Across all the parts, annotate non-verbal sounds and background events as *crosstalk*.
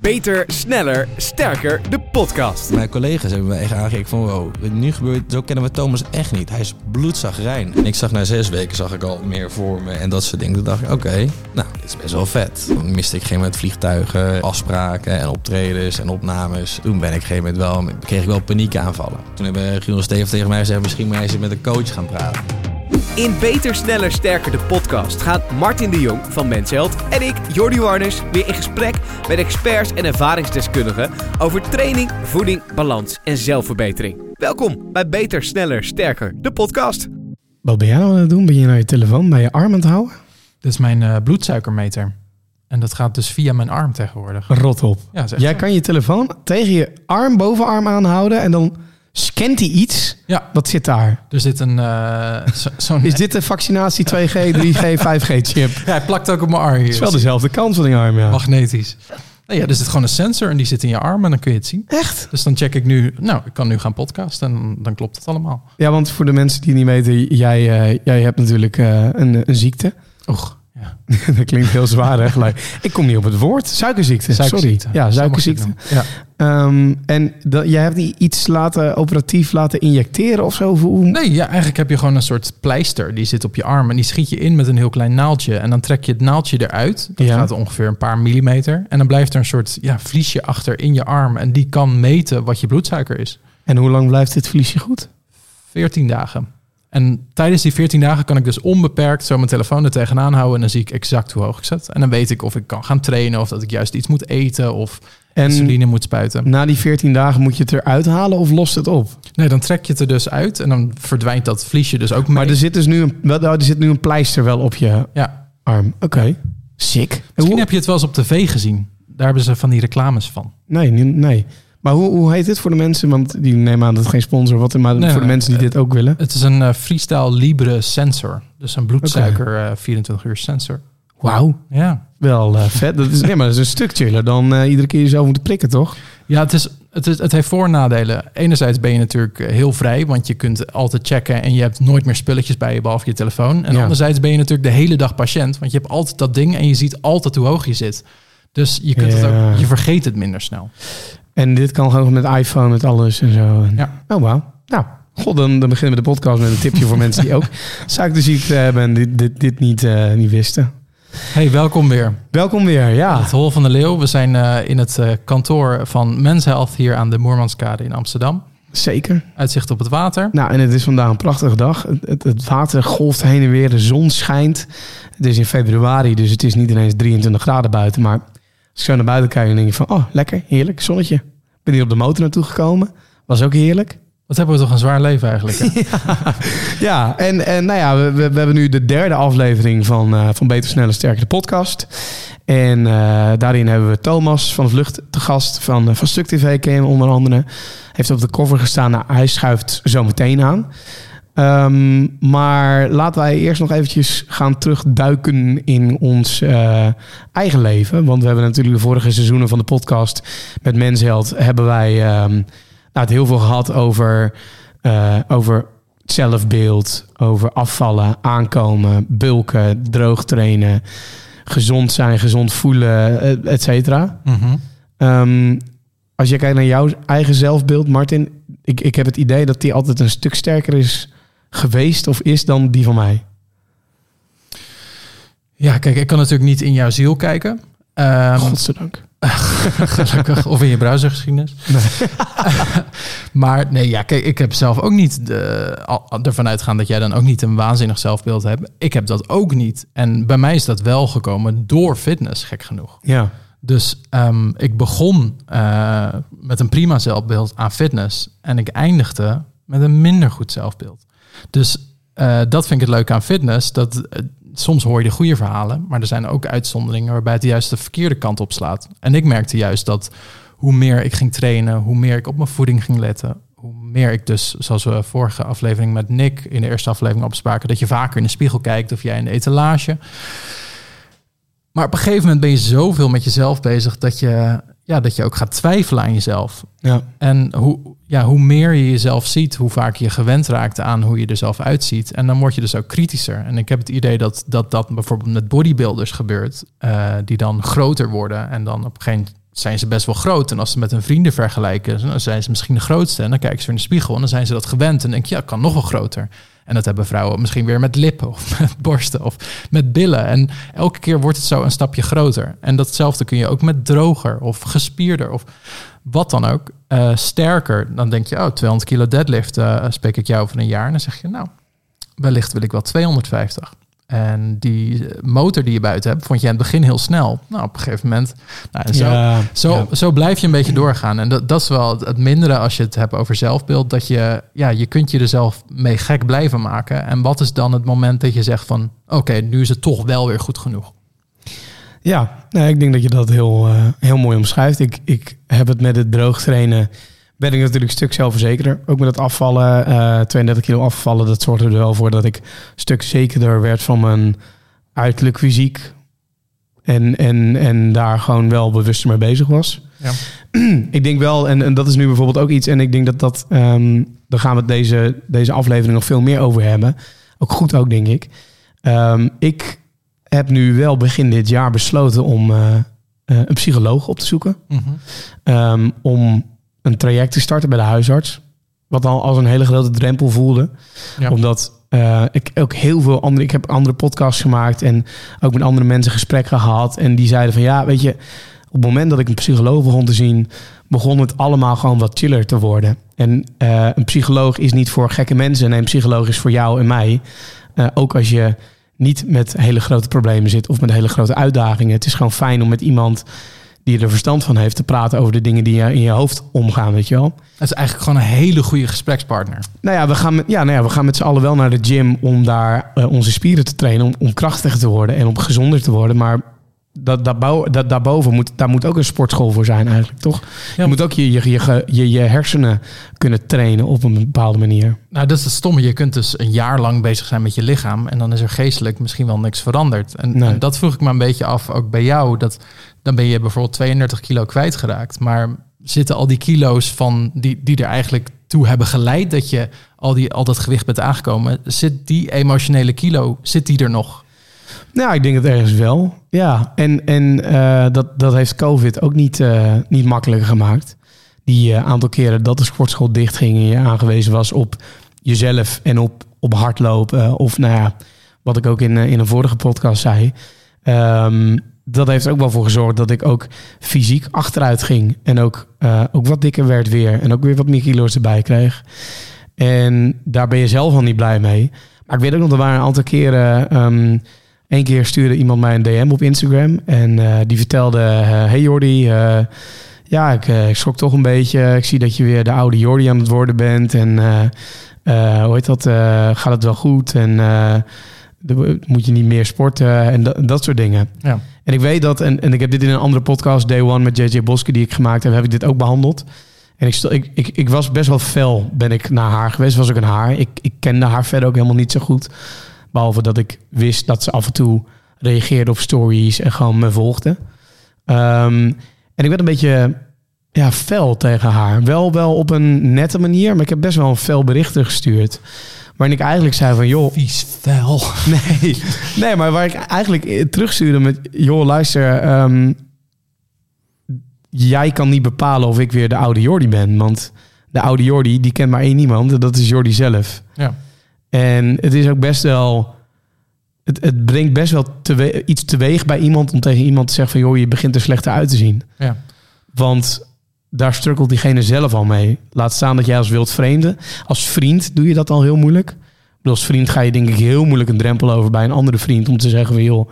Beter, sneller, sterker, de podcast. Mijn collega's hebben me echt aangekeken van wow, nu gebeurt, zo kennen we Thomas echt niet. Hij is bloedzagrijn. En ik zag na zes weken zag ik al meer voor me en dat soort dingen. Toen dacht ik, oké, nou, dit is best wel vet. Dan miste ik geen moment vliegtuigen, afspraken en optredens en opnames. Toen ben ik op een gegeven moment wel, kreeg ik wel paniekaanvallen. Toen hebben Giel en Steven tegen mij gezegd, misschien moet je met een coach gaan praten. In Beter, Sneller, Sterker, de podcast gaan Martin de Jong van Mensheld en ik, Jordi Warners, weer in gesprek met experts en ervaringsdeskundigen over training, voeding, balans en zelfverbetering. Welkom bij Beter, Sneller, Sterker, de podcast. Wat ben jij nou aan het doen? Ben je naar je telefoon bij je arm aan het houden? Dit is mijn eh, bloedsuikermeter. En dat gaat dus via mijn arm tegenwoordig. Rot op. Ja, zeg Jij kan je telefoon tegen je arm, bovenarm aanhouden en dan scant hij iets. Ja. Wat zit daar? Er zit een eh, zo- zo'n... Is dit de vaccinatie 2G, 3G, 5G chip? Ja, hij plakt ook op mijn arm. Hier. Het is wel dezelfde kant van die arm, ja. Magnetisch. Nee, ja, er zit gewoon een sensor en die zit in je arm en dan kun je het zien. Echt? Dus dan check ik nu, nou, ik kan nu gaan podcasten en dan, klopt het allemaal. Ja, want voor de mensen die niet weten, jij, eh, jij hebt natuurlijk eh, een, een ziekte. Och, ja. *laughs* dat klinkt heel zwaar, hè? Gelijk. Ik kom niet op het woord. Suikerziekte. Suikerziekte. Sorry. Ja, suikerziekte. Ja. Ehm, en dat, jij hebt die iets laten operatief laten injecteren of zo? Hoe, Nee, ja, eigenlijk heb je gewoon een soort pleister die zit op je arm en die schiet je in met een heel klein naaldje. En dan trek je het naaldje eruit. Dat Ja. gaat ongeveer een paar millimeter. En dan blijft er een soort ja, vliesje achter in je arm en die kan meten wat je bloedsuiker is. En hoe lang blijft dit vliesje goed? 14 dagen. En tijdens die 14 dagen kan ik dus onbeperkt zo mijn telefoon er tegenaan houden. En dan zie ik exact hoe hoog ik zet. En dan weet ik of ik kan gaan trainen of dat ik juist iets moet eten of En insuline moet spuiten. na die 14 dagen moet je het eruit halen of lost het op? Nee, dan trek je het er dus uit en dan verdwijnt dat vliesje dus ook mee. Maar er zit dus nu een, wel, er zit nu een pleister wel op je Ja, arm. Oké. Sick. En misschien hoe- heb je het wel eens op tv gezien. Daar hebben ze van die reclames van. Nee, nee. Maar hoe, hoe heet dit voor de mensen? Want die nemen aan dat het geen sponsor wat, maar Nee, voor de mensen die dit ook willen. Het is een eh, Freestyle Libre sensor. Dus een bloedsuiker eh, 24 uur sensor. Wauw. Ja. Wel eh, vet. Dat is, nee, maar dat is een stuk chiller dan eh, iedere keer jezelf moeten prikken, toch? Ja, het, is, het, is, het heeft voor- en nadelen. Enerzijds ben je natuurlijk eh, heel vrij, want je kunt altijd checken en je hebt nooit meer spulletjes bij je, behalve je telefoon. En Ja. anderzijds ben je natuurlijk de hele dag patiënt, want je hebt altijd dat ding en je ziet altijd hoe hoog je zit. Dus je, kunt het ook, je vergeet het minder snel. En dit kan gewoon met iPhone, met alles en zo. En- Ja. Oh, wauw. Nou, god, dan, dan beginnen we de podcast met een tipje voor mensen die ook *laughs* suikerziekte hebben en dit, dit, dit niet, eh, niet wisten. Hey, welkom weer. Welkom weer, ja. Het Hol van de Leeuw. We zijn eh, in het eh, kantoor van Men's Health hier aan de Moermanskade in Amsterdam. Zeker. Uitzicht op het water. Nou, en het is vandaag een prachtige dag. Het, het, het water golft heen en weer, de zon schijnt. Het is in februari, dus het is niet ineens 23 graden buiten. Maar als ik zo naar buiten kijk, dan denk je van, oh, lekker, heerlijk, zonnetje. Ik ben hier op de motor naartoe gekomen. Was ook heerlijk. Wat hebben we toch een zwaar leven eigenlijk. Hè? *laughs* Ja, en, en nou ja, we, we, we hebben nu de derde aflevering van, eh, van Beter, Sneller, Sterker, de podcast. En eh, daarin hebben we Thomas van de Vlucht te gast van, eh, van Stuk TV, ken hem onder andere. Heeft op de cover gestaan, nou, hij schuift zo meteen aan. Ehm, maar laten wij eerst nog eventjes gaan terugduiken in ons eh, eigen leven. Want we hebben natuurlijk de vorige seizoenen van de podcast met Mensheld... hebben wij ehm, nou, het heel veel gehad over, eh, over zelfbeeld, over afvallen, aankomen, bulken, droog trainen, gezond zijn, gezond voelen, eh, et cetera. Mhm. Ehm, als je kijkt naar jouw eigen zelfbeeld, Martin, ik, ik heb het idee dat die altijd een stuk sterker is geweest of is dan die van mij. Ja, kijk, ik kan natuurlijk niet in jouw ziel kijken. Ehm, Godzijdank. *laughs* gelukkig. Of in je browsergeschiedenis. *laughs* maar nee, ja, kijk, ik heb zelf ook niet de, al- ervan uitgaan dat jij dan ook niet een waanzinnig zelfbeeld hebt. Ik heb dat ook niet. En bij mij is dat wel gekomen door fitness, gek genoeg. Ja, Dus ehm, ik begon eh, met een prima zelfbeeld aan fitness. En ik eindigde met een minder goed zelfbeeld. Dus eh, dat vind ik het leuke aan fitness. Dat, eh, soms hoor je de goede verhalen, maar er zijn ook uitzonderingen waarbij het juist de verkeerde kant op slaat. En ik merkte juist dat hoe meer ik ging trainen, hoe meer ik op mijn voeding ging letten, hoe meer ik dus, zoals we vorige aflevering met Nick in de eerste aflevering opspraken, dat je vaker in de spiegel kijkt of jij in de etalage. Maar op een gegeven moment ben je zoveel met jezelf bezig dat je, ja, dat je ook gaat twijfelen aan jezelf. ja, En hoe, ja, hoe meer je jezelf ziet, hoe vaak je gewend raakt aan hoe je er zelf uitziet. En dan word je dus ook kritischer. En ik heb het idee dat dat, dat bijvoorbeeld met bodybuilders gebeurt, eh, die dan groter worden en dan op een gegeven zijn ze best wel groot. En als ze met hun vrienden vergelijken, dan zijn ze misschien de grootste. En dan kijken ze in de spiegel en dan zijn ze dat gewend. En denk je, ja, kan nog wel groter. En dat hebben vrouwen misschien weer met lippen of *laughs* met borsten of met billen. En elke keer wordt het zo een stapje groter. En datzelfde kun je ook met droger of gespierder of wat dan ook. Uh, sterker, dan denk je, oh, 200 kilo deadlift uh, spreek ik jou over een jaar. En dan zeg je, nou, wellicht wil ik wel 250. En die motor die je buiten hebt, vond je in het begin heel snel. Nou, op een gegeven moment. Nou, zo, Ja, zo, ja. zo blijf je een beetje doorgaan. En dat, dat is wel het, het mindere als je het hebt over zelfbeeld. Dat je, ja, je kunt je er zelf mee gek blijven maken. En wat is dan het moment dat je zegt van... Oké, nu is het toch wel weer goed genoeg. Ja, nee, ik denk dat je dat heel, eh, heel mooi omschrijft. Ik, ik heb het met het droog trainen. Ben ik natuurlijk een stuk zelfverzekerder. Ook met het afvallen, eh 32 kilo afvallen. Dat zorgde er wel voor dat ik een stuk zekerder werd van mijn uiterlijk fysiek. En, en, en daar gewoon wel bewuster mee bezig was. Ja. *clears throat* ik denk wel, en, en dat is nu bijvoorbeeld ook iets. En ik denk dat dat, ehm daar gaan we deze, deze aflevering nog veel meer over hebben. Ook goed ook, denk ik. Ehm, ik heb nu wel begin dit jaar besloten om eh, eh, een psycholoog op te zoeken. Ehm, om een traject te starten bij de huisarts. Wat al als een hele grote drempel voelde. Ja. Omdat eh, ik ook heel veel andere... Ik heb andere podcasts gemaakt en ook met andere mensen gesprekken gehad. En die zeiden van ja, weet je... Op het moment dat ik een psycholoog begon te zien... begon het allemaal gewoon wat chiller te worden. En eh, een psycholoog is niet voor gekke mensen. Nee, een psycholoog is voor jou en mij. Eh, ook als je niet met hele grote problemen zit... of met hele grote uitdagingen. Het is gewoon fijn om met iemand die er verstand van heeft... te praten over de dingen die je in je hoofd omgaan, weet je wel. Het is eigenlijk gewoon een hele goede gesprekspartner. Nou ja, we gaan met, ja, nou ja, we gaan met z'n allen wel naar de gym om daar eh, onze spieren te trainen, om, om krachtiger te worden en om gezonder te worden. Maar dat, daarbou- dat, daarboven moet, daar moet ook een sportschool voor zijn eigenlijk, toch? Ja. Je moet ook je, je, je, je, je hersenen kunnen trainen op een bepaalde manier. Nou, dat is het stomme. Je kunt dus een jaar lang bezig zijn met je lichaam. En dan is er geestelijk misschien wel niks veranderd. En, Nee. en dat vroeg ik me een beetje af, ook bij jou. Dat, dan ben je bijvoorbeeld 32 kilo kwijtgeraakt. Maar zitten al die kilo's van die, die er eigenlijk toe hebben geleid dat je al, die, al dat gewicht bent aangekomen. Zit die emotionele kilo, zit die er nog? Nou, ik denk het ergens wel. Ja, en, en eh, dat, dat heeft COVID ook niet, eh, niet makkelijker gemaakt. Die eh, aantal keren dat de sportschool dichtging en je aangewezen was op jezelf en op, op hardlopen. Of nou ja, wat ik ook in, in een vorige podcast zei. Ehm, dat heeft er ook wel voor gezorgd dat ik ook fysiek achteruit ging. En ook, eh, ook wat dikker werd weer. En ook weer wat meer kilo's erbij kreeg. En daar ben je zelf al niet blij mee. Maar ik weet ook nog, er waren een aantal keren... ehm, Eén keer stuurde iemand mij een DM op Instagram. En eh, die vertelde: eh, Hey Jordi, ja, ik, ik schrok toch een beetje. Ik zie dat je weer de oude Jordi aan het worden bent. En hoe heet dat? gaat het wel goed? En de- moet je niet meer sporten? En dat, dat soort dingen. Ja. En ik weet dat, en, en ik heb dit in een andere podcast, Day One met JJ Boske, die ik gemaakt heb, heb ik dit ook behandeld. En ik, ik, ik, ik was best wel fel, ben ik naar haar geweest. Was ook een haar. Ik, ik kende haar verder ook helemaal niet zo goed. Behalve dat ik wist dat ze af en toe reageerde op stories en gewoon me volgde. Ehm, en ik werd een beetje ja, fel tegen haar. Wel, wel op een nette manier, maar ik heb best wel een fel bericht gestuurd. Waarin ik eigenlijk zei van, joh, Vies vuil. Nee, nee, maar waar ik eigenlijk terugstuurde met... joh, luister, ehm, jij kan niet bepalen of ik weer de oude Jordi ben. Want de oude Jordi, die kent maar één iemand. En dat is Jordi zelf. Ja. En het is ook best wel... Het, het brengt best wel iets teweeg bij iemand... om tegen iemand te zeggen van... joh, je begint er slechter uit te zien. Ja. Want daar strukkelt diegene zelf al mee. Laat staan dat jij als wild vreemde... als vriend doe je dat al heel moeilijk. Als vriend ga je denk ik heel moeilijk een drempel over bij een andere vriend om te zeggen van joh,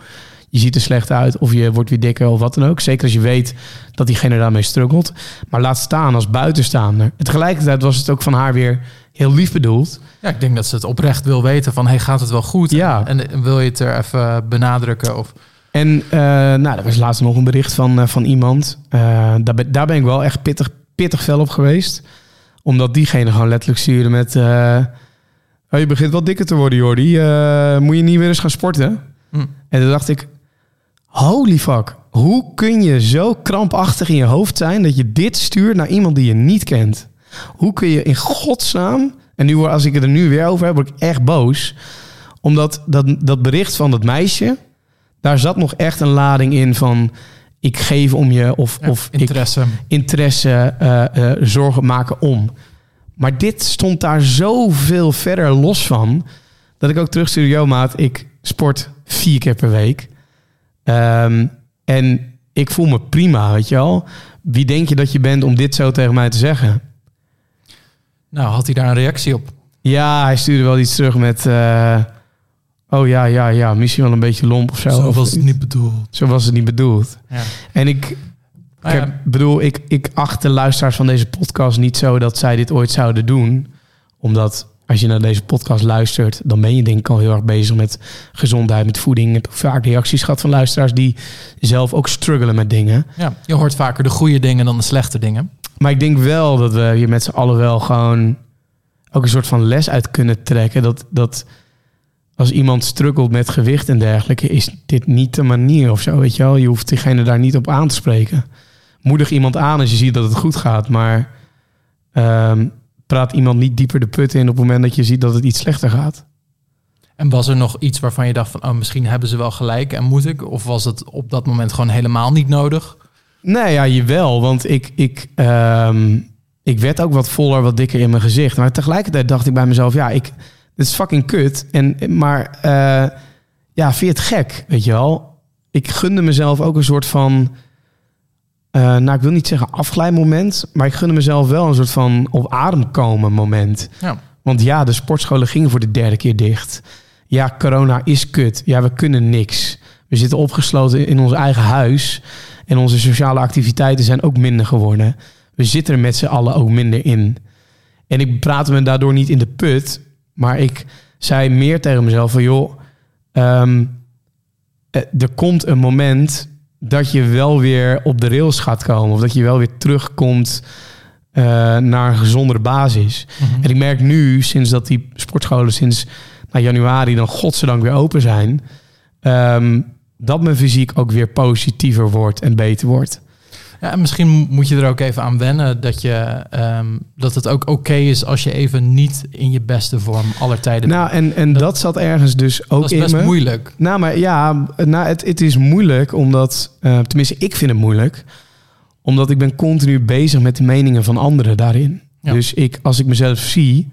je ziet er slecht uit of je wordt weer dikker of wat dan ook. Zeker als je weet dat diegene daarmee struggelt. Maar laat staan als buitenstaander. En tegelijkertijd was het ook van haar weer heel lief bedoeld. ja, ik denk dat ze het oprecht wil weten van... hey, gaat het wel goed? Ja. En, en wil je het er even benadrukken? Of, En eh, nou, er was laatst nog een bericht van, eh, van iemand. Eh, daar, ben, daar ben ik wel echt pittig, pittig fel op geweest. Omdat diegene gewoon letterlijk stuurde met... oh, je begint wel dikker te worden, Jordi. Moet je niet weer eens gaan sporten? Hm. En toen dacht ik... Holy fuck. Hoe kun je zo krampachtig in je hoofd zijn... dat je dit stuurt naar iemand die je niet kent? Hoe kun je in godsnaam... En nu, als ik het er nu weer over heb, word ik echt boos. Omdat dat, dat bericht van dat meisje... daar zat nog echt een lading in van... ik geef om je of, Ja, of ik interesse. interesse eh, eh, zorgen maken om. Maar dit stond daar zoveel verder los van. Dat ik ook terugstuurde, yo maat, ik sport vier keer per week. Ehm, en ik voel me prima, weet je wel. Wie denk je dat je bent om dit zo tegen mij te zeggen? Nou, had hij daar een reactie op? Ja, hij stuurde wel iets terug met... eh, oh ja, ja, ja, misschien wel een beetje lomp of zo. Zo was het niet bedoeld. Zo was het niet bedoeld. Ja. En ik, ik bedoel, ik, ik acht de luisteraars van deze podcast niet zo dat zij dit ooit zouden doen. Omdat als je naar deze podcast luistert, dan ben je denk ik al heel erg bezig met gezondheid, met voeding. Ik heb vaak reacties gehad van luisteraars die zelf ook struggelen met dingen. ja, je hoort vaker de goede dingen dan de slechte dingen. Maar ik denk wel dat we hier met z'n allen wel gewoon ook een soort van les uit kunnen trekken. Dat, dat als iemand struggelt met gewicht en dergelijke, is dit niet de manier of zo. Weet je wel, je hoeft diegene daar niet op aan te spreken. Moedig iemand aan als je ziet dat het goed gaat, maar ehm, praat iemand niet dieper de put in op het moment dat je ziet dat het iets slechter gaat. En was er nog iets waarvan je dacht van, oh, misschien hebben ze wel gelijk en moet ik? Of was het op dat moment gewoon helemaal niet nodig? Nee, ja, jawel. Want ik, ik, ehm, ik werd ook wat voller, wat dikker in mijn gezicht. Maar tegelijkertijd dacht ik bij mezelf, ja, ik, dit is fucking kut. En, maar eh, ja, vind je het gek, weet je wel? Ik gunde mezelf ook een soort van, eh, nou, ik wil niet zeggen afglijmoment, maar ik gunde mezelf wel een soort van op adem komen moment. Ja. Want ja, de sportscholen gingen voor de derde keer dicht. Ja, corona is kut. Ja, we kunnen niks. We zitten opgesloten in ons eigen huis. En onze sociale activiteiten zijn ook minder geworden. We zitten er met z'n allen ook minder in. En ik praatte me daardoor niet in de put. Maar ik zei meer tegen mezelf van... joh, ehm, eh, er komt een moment dat je wel weer op de rails gaat komen. Of dat je wel weer terugkomt eh, naar een gezondere basis. Mhm. En ik merk nu, sinds dat die sportscholen sinds nou, januari dan godzijdank weer open zijn... ehm, dat mijn fysiek ook weer positiever wordt en beter wordt. Ja, en misschien moet je er ook even aan wennen dat, je, ehm, dat het ook oké is als je even niet in je beste vorm aller tijden bent. Nou, en, en dat, zat ergens dus ook dat is in best me. moeilijk. Nou, maar ja, nou, het, het is moeilijk omdat, eh, tenminste, ik vind het moeilijk, omdat ik ben continu bezig met de meningen van anderen daarin. Ja. Dus ik, als ik mezelf zie,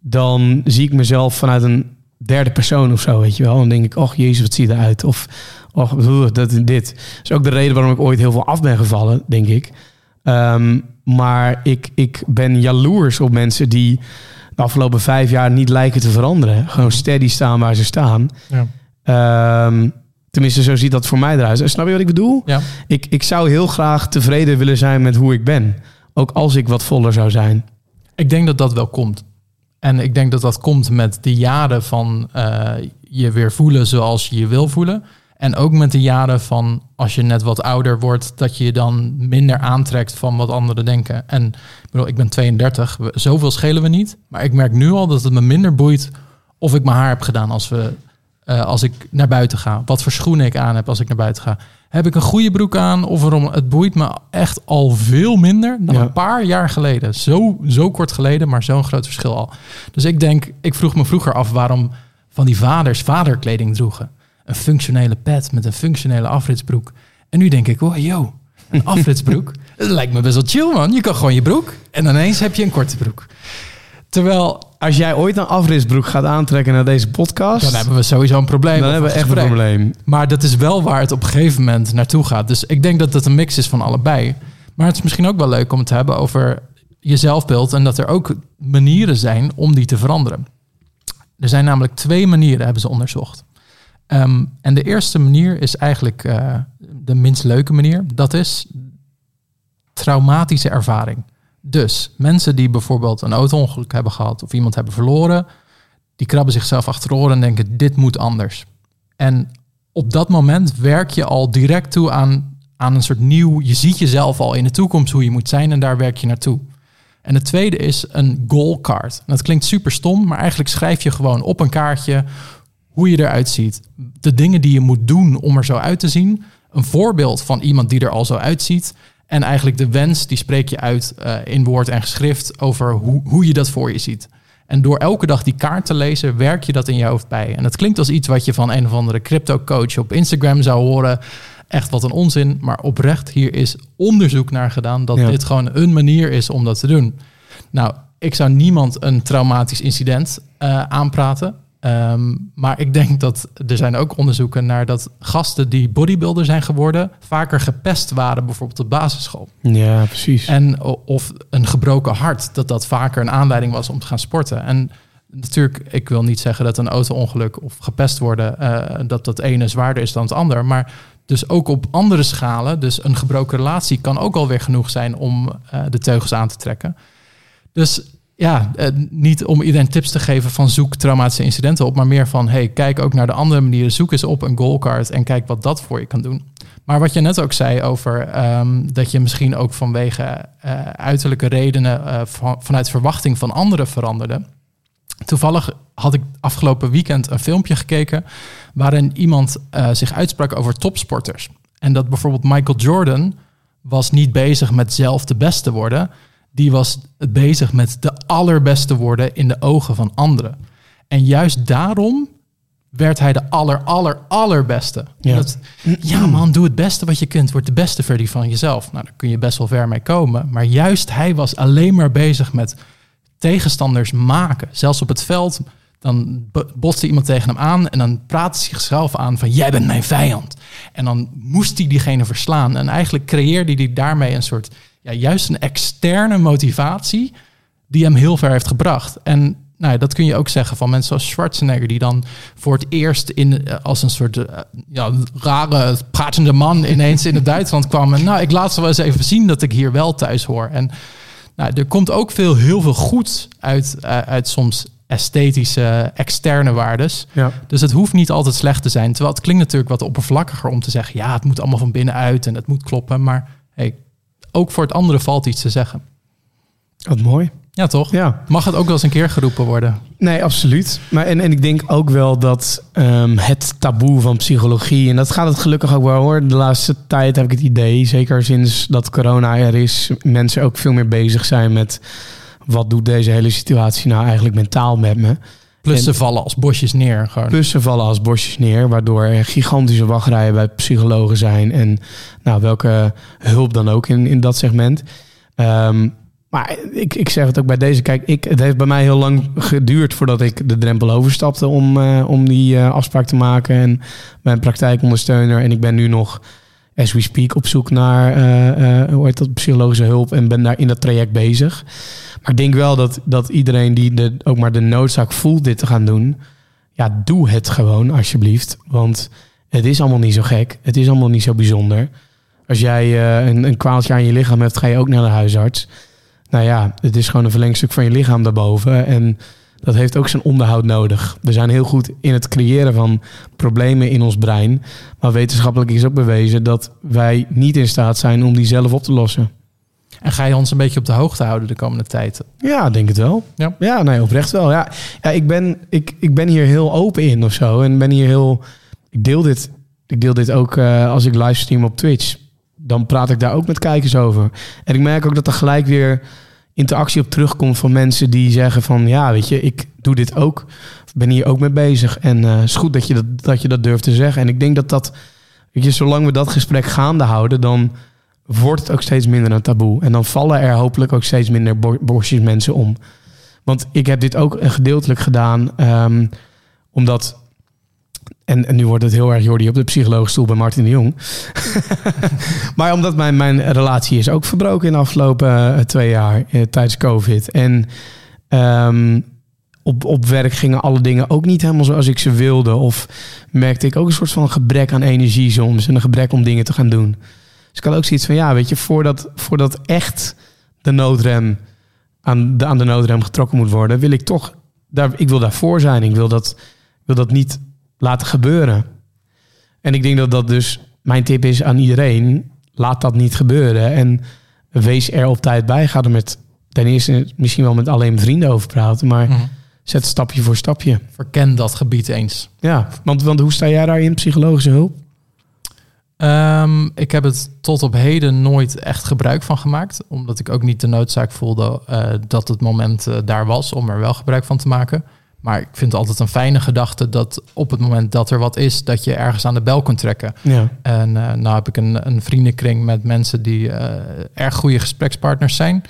dan zie ik mezelf vanuit een derde persoon of zo, weet je wel. Dan denk ik, och jezus, wat zie je eruit? Of, och, oeh, dat en dit. Dat is ook de reden waarom ik ooit heel veel af ben gevallen, denk ik. Ehm, maar ik, ik ben jaloers op mensen die de afgelopen vijf jaar niet lijken te veranderen. Gewoon steady staan waar ze staan. Ja. Ehm, tenminste, zo ziet dat voor mij eruit. Snap je wat ik bedoel? Ja. Ik, ik zou heel graag tevreden willen zijn met hoe ik ben. Ook als ik wat voller zou zijn. Ik denk dat dat wel komt. En ik denk dat dat komt met de jaren van eh, je weer voelen zoals je je wil voelen. En ook met de jaren van als je net wat ouder wordt, dat je je dan minder aantrekt van wat anderen denken. En ik bedoel, ik ben 32, we- zoveel schelen we niet. Maar ik merk nu al dat het me minder boeit of ik mijn haar heb gedaan als, we, eh, als ik naar buiten ga. Wat voor schoenen ik aan heb als ik naar buiten ga. Heb ik een goede broek aan of waarom? Het boeit me echt al veel minder dan Ja. een paar jaar geleden. Zo, zo kort geleden, maar zo'n groot verschil al. Dus ik denk, ik vroeg me vroeger af waarom van die vaders vaderkleding droegen. Een functionele pet met een functionele afritsbroek. En nu denk ik, oh yo, een *laughs* afritsbroek. Dat lijkt me best wel chill man. Je kan gewoon je broek en ineens heb je een korte broek. Terwijl, Als jij ooit een afritsbroek gaat aantrekken naar deze podcast... dan hebben we sowieso een probleem. dan hebben we echt een probleem. Maar dat is wel waar het op een gegeven moment naartoe gaat. Dus ik denk dat het een mix is van allebei. Maar het is misschien ook wel leuk om het te hebben over je zelfbeeld. En dat er ook manieren zijn om die te veranderen. Er zijn namelijk twee manieren, hebben ze onderzocht. Ehm, en de eerste manier is eigenlijk eh, de minst leuke manier. Dat is traumatische ervaring. Dus mensen die bijvoorbeeld een auto-ongeluk hebben gehad of iemand hebben verloren, die krabben zichzelf achterover en denken: dit moet anders. En op dat moment werk je al direct toe aan, aan een soort nieuw. Je ziet jezelf al in de toekomst hoe je moet zijn en daar werk je naartoe. En het tweede is een goal card. Dat klinkt super stom, maar eigenlijk schrijf je gewoon op een kaartje hoe je eruit ziet. De dingen die je moet doen om er zo uit te zien. Een voorbeeld van iemand die er al zo uitziet. En eigenlijk de wens, die spreek je uit eh, in woord en geschrift over hoe, hoe je dat voor je ziet. En door elke dag die kaart te lezen, werk je dat in je hoofd bij. En dat klinkt als iets wat je van een of andere crypto-coach op Instagram zou horen. echt wat een onzin. Maar oprecht, hier is onderzoek naar gedaan dat Ja. dit gewoon een manier is om dat te doen. Nou, ik zou niemand een traumatisch incident eh, aanpraten. Ehm, maar ik denk dat er zijn ook onderzoeken naar dat gasten die bodybuilder zijn geworden, vaker gepest waren, bijvoorbeeld op basisschool. Ja, precies. En of een gebroken hart, dat dat vaker een aanleiding was om te gaan sporten. En natuurlijk, ik wil niet zeggen dat een auto-ongeluk of gepest worden, eh, dat dat ene zwaarder is dan het ander. Maar dus ook op andere schalen, dus een gebroken relatie kan ook alweer genoeg zijn om eh, de teugels aan te trekken. Dus ja, eh, niet om iedereen tips te geven van zoek traumatische incidenten op, maar meer van hey, kijk ook naar de andere manieren. Zoek eens op een goalcard en kijk wat dat voor je kan doen. Maar wat je net ook zei over ehm, dat je misschien ook vanwege eh, uiterlijke redenen eh, van, vanuit verwachting van anderen veranderde. Toevallig had ik afgelopen weekend een filmpje gekeken waarin iemand zich uitsprak over topsporters. En dat bijvoorbeeld Michael Jordan was niet bezig met zelf de beste worden. Die was bezig met de allerbeste worden in de ogen van anderen. En juist daarom werd hij de aller, aller, allerbeste. Ja. Dat, ja man, doe het beste wat je kunt. Word de beste versie van jezelf. Nou, daar kun je best wel ver mee komen. Maar juist hij was alleen maar bezig met tegenstanders maken. Zelfs op het veld, dan bo- botste iemand tegen hem aan... en dan praatte hij zichzelf aan van... jij bent mijn vijand. En dan moest hij diegene verslaan. En eigenlijk creëerde hij daarmee een soort... Ja, juist een externe motivatie... die hem heel ver heeft gebracht. En nou, ja, dat kun je ook zeggen van mensen zoals Schwarzenegger... die dan voor het eerst in, eh, als een soort eh, ja, rare pratende man... *laughs* ineens in het Duitsland kwam. En nou, ik laat ze wel eens even zien dat ik hier wel thuis hoor. En nou, er komt ook veel, heel veel goed uit, eh, uit soms esthetische, externe waardes. Ja. Dus het hoeft niet altijd slecht te zijn. Terwijl het klinkt natuurlijk wat oppervlakkiger om te zeggen... ja, het moet allemaal van binnenuit en het moet kloppen. Maar hey, ook voor het andere valt iets te zeggen. Wat mooi. Ja, toch? Ja. Mag het ook wel eens een keer geroepen worden? Nee, absoluut. Maar en, en ik denk ook wel dat ehm, het taboe van psychologie, en dat gaat het gelukkig ook wel hoor. De laatste tijd heb ik het idee, zeker sinds dat corona er is, mensen ook veel meer bezig zijn met wat doet deze hele situatie nou eigenlijk mentaal met me. Plus En- ze vallen als bosjes neer. Gewoon. Plus ze vallen als bosjes neer, waardoor er gigantische wachtrijen bij psychologen zijn. En nou, welke hulp dan ook in, in dat segment. Ehm, maar ik, ik zeg het ook bij deze. Kijk, ik, het heeft bij mij heel lang geduurd voordat ik de drempel overstapte om, eh, om die eh, afspraak te maken. En mijn praktijkondersteuner. En ik ben nu nog, as we speak, op zoek naar eh, hoe heet dat, psychologische hulp. En ben daar in dat traject bezig. Maar ik denk wel dat, dat iedereen die de, ook maar de noodzaak voelt dit te gaan doen ja, doe het gewoon alsjeblieft. Want het is allemaal niet zo gek. Het is allemaal niet zo bijzonder. Als jij eh, een, een kwaaltje aan je lichaam hebt, ga je ook naar de huisarts. Nou ja, het is gewoon een verlengstuk van je lichaam daarboven. En dat heeft ook zijn onderhoud nodig. We zijn heel goed in het creëren van problemen in ons brein. Maar wetenschappelijk is ook bewezen dat wij niet in staat zijn om die zelf op te lossen. En ga je ons een beetje op de hoogte houden de komende tijd? Ja, denk het wel. Ja. ja nee, oprecht wel. Ja, ja ik, ben, ik, ik ben hier heel open in of zo. En ben hier heel. Ik deel dit, ik deel dit ook eh, als ik livestream op Twitch. Dan praat ik daar ook met kijkers over. En ik merk ook dat er gelijk weer interactie op terugkomt van mensen die zeggen van ja, weet je, ik doe dit ook. Ben hier ook mee bezig. En eh, het is goed dat je dat, dat je dat durft te zeggen. En ik denk dat dat, weet je, zolang we dat gesprek gaande houden, dan wordt het ook steeds minder een taboe. En dan vallen er hopelijk ook steeds minder bo- bosjes mensen om. Want ik heb dit ook gedeeltelijk gedaan, ehm, omdat. En, nu wordt het heel erg Jordi op de psychologische stoel bij Martin de Jong. *laughs* maar omdat mijn, mijn relatie is ook verbroken in de afgelopen eh, twee jaar eh, tijdens COVID. En ehm, op, op werk gingen alle dingen ook niet helemaal zoals ik ze wilde. Of merkte ik ook een soort van gebrek aan energie soms. En een gebrek om dingen te gaan doen. Dus ik had ook zoiets van, ja, weet je, voordat, voordat echt de noodrem aan de, aan de noodrem getrokken moet worden, wil ik toch, daar, ik wil daarvoor zijn. Ik wil dat, wil dat niet laten gebeuren. En ik denk dat dat dus mijn tip is aan iedereen, laat dat niet gebeuren. En wees er op tijd bij. Ga er met, ten eerste misschien wel met alleen vrienden over praten, maar Mhm. zet stapje voor stapje. Verken dat gebied eens. Ja, want, want hoe sta jij daarin, psychologische hulp? Ehm, ik heb het tot op heden nooit echt gebruik van gemaakt. Omdat ik ook niet de noodzaak voelde eh, dat het moment eh, daar was om er wel gebruik van te maken. Maar ik vind het altijd een fijne gedachte dat op het moment dat er wat is, dat je ergens aan de bel kunt trekken. Ja. En uh, nou heb ik een, een vriendenkring met mensen die uh, erg goede gesprekspartners zijn.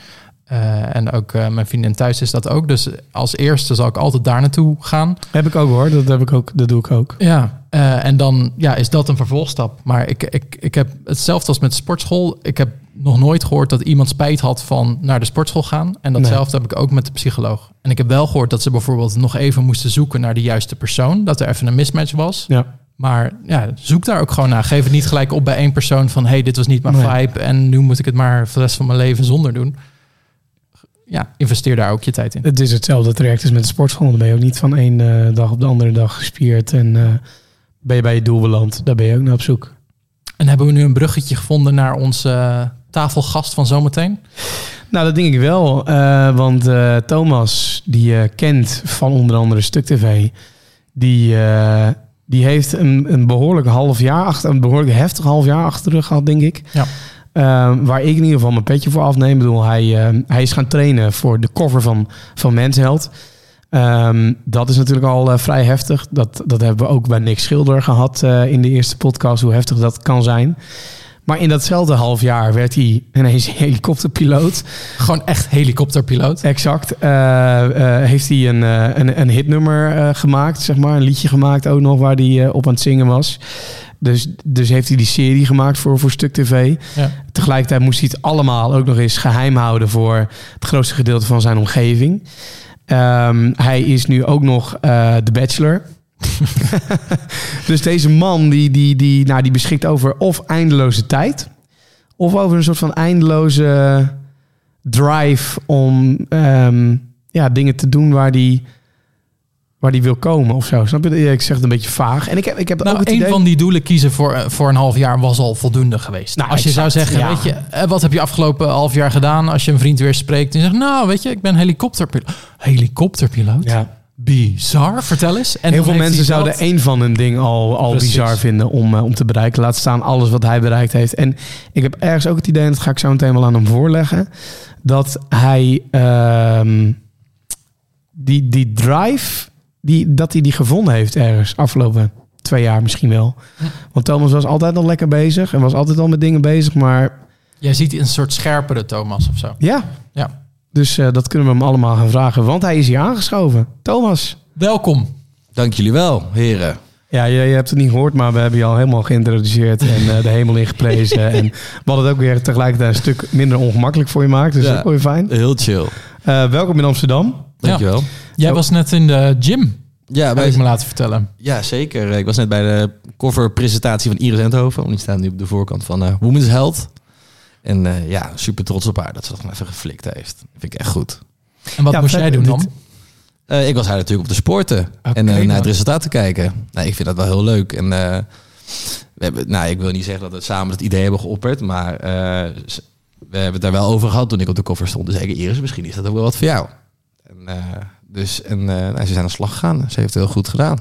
Uh, en ook mijn vriendin thuis is dat ook. Dus als eerste zal ik altijd daar naartoe gaan. Heb ik ook hoor, dat, heb ik ook, dat doe ik ook. Ja, en dan ja, is dat een vervolgstap. Maar ik, ik, ik heb hetzelfde als met sportschool. Ik heb nog nooit gehoord dat iemand spijt had van naar de sportschool gaan. En datzelfde heb ik ook met de psycholoog. En ik heb wel gehoord dat ze bijvoorbeeld nog even moesten zoeken naar de juiste persoon. Dat er even een mismatch was. Ja. Maar ja, zoek daar ook gewoon naar. Geef het niet gelijk op bij één persoon van... hey, dit was niet mijn Nee. vibe en nu moet ik het maar voor de rest van mijn leven zonder doen. Ja, investeer daar ook je tijd in. Het is hetzelfde traject als met de sportschool. Dan ben je ook niet van één eh, dag op de andere dag gespierd. En eh, ben je bij je doel beland. Daar ben je ook naar op zoek. En hebben we nu een bruggetje gevonden naar onze eh, tafelgast van zometeen? Nou, dat denk ik wel. eh, want eh, Thomas, die je kent van onder andere Stuk TV... die, eh, die heeft een, een behoorlijk half jaar achter... een behoorlijk heftig half jaar achter de rug gehad, denk ik. Ja. Eh, waar ik in ieder geval mijn petje voor afneem. Ik bedoel, hij, eh, hij is gaan trainen voor de cover van, van Mensheld. Ehm, dat is natuurlijk al eh, vrij heftig. Dat, dat hebben we ook bij Nick Schilder gehad eh, in de eerste podcast, hoe heftig dat kan zijn. Maar in datzelfde half jaar werd hij ineens *laughs* helikopterpiloot. Gewoon echt helikopterpiloot. Exact. Eh, eh, heeft hij een, eh, een, een hitnummer gemaakt, zeg maar. Een liedje gemaakt ook nog waar hij op aan het zingen was. Dus, dus heeft hij die serie gemaakt voor, voor Stuk TV. Ja. Tegelijkertijd moest hij het allemaal ook nog eens geheim houden voor het grootste gedeelte van zijn omgeving. Ehm, hij is nu ook nog de bachelor. *laughs* dus deze man die, die, die, nou, die beschikt over of eindeloze tijd... of over een soort van eindeloze drive om ehm, ja, dingen te doen waar die, waar die wil komen of zo. Snap je? Ik zeg het een beetje vaag. En ik heb, ik heb Nou, ook een idee... van die doelen kiezen voor, eh, voor een half jaar was al voldoende geweest. Nou, als je zou zeggen, ja. weet je, eh, wat heb je afgelopen half jaar gedaan? Als je een vriend weer spreekt en zegt, nou, weet je, ik ben helikopterpiloot. Helikopterpiloot? Ja. Bizar, vertel eens. En Heel veel mensen zouden dat- één van een ding al, al Precies. bizar vinden om, eh, om te bereiken. Laat staan alles wat hij bereikt heeft. En ik heb ergens ook het idee, en dat ga ik zo meteen wel aan hem voorleggen, dat hij ehm, die, die drive, die, dat hij die gevonden heeft ergens afgelopen twee jaar misschien wel. Want Thomas was altijd al lekker bezig en was altijd al met dingen bezig, maar Jij ziet een soort scherpere Thomas of zo. ja. Ja. Dus eh, dat kunnen we hem allemaal gaan vragen, want hij is hier aangeschoven. Thomas. Welkom. Dank jullie wel, heren. Ja, je, je hebt het niet gehoord, maar we hebben je al helemaal geïntroduceerd en eh, de hemel ingeprezen. *laughs* en we hadden het ook weer tegelijkertijd een stuk minder ongemakkelijk voor je gemaakt. Dus Ja. dat is ook weer fijn. Heel chill. Eh, welkom in Amsterdam. Dankjewel. Jij Zo. was net in de gym, Ja, heb bij, ik me laten vertellen. ja, zeker. Ik was net bij de coverpresentatie van Iris Endhoven. Want die staat nu op de voorkant van eh, Women's Health. En eh, ja, super trots op haar dat ze dat gewoon even geflikt heeft. Dat vind ik echt goed. En wat Ja, moest jij doen dan? Eh, ik was haar natuurlijk op de sporten. En eh, naar nou. het resultaat te kijken. Nou, ik vind dat wel heel leuk. En eh, we hebben, nou, ik wil niet zeggen dat we samen het idee hebben geopperd. Maar eh, we hebben het daar wel over gehad toen ik op de koffer stond. Dus zeker Iris, misschien is dat ook wel wat voor jou. En, eh, dus, en eh, nou, ze zijn aan de slag gegaan. Ze heeft het heel goed gedaan.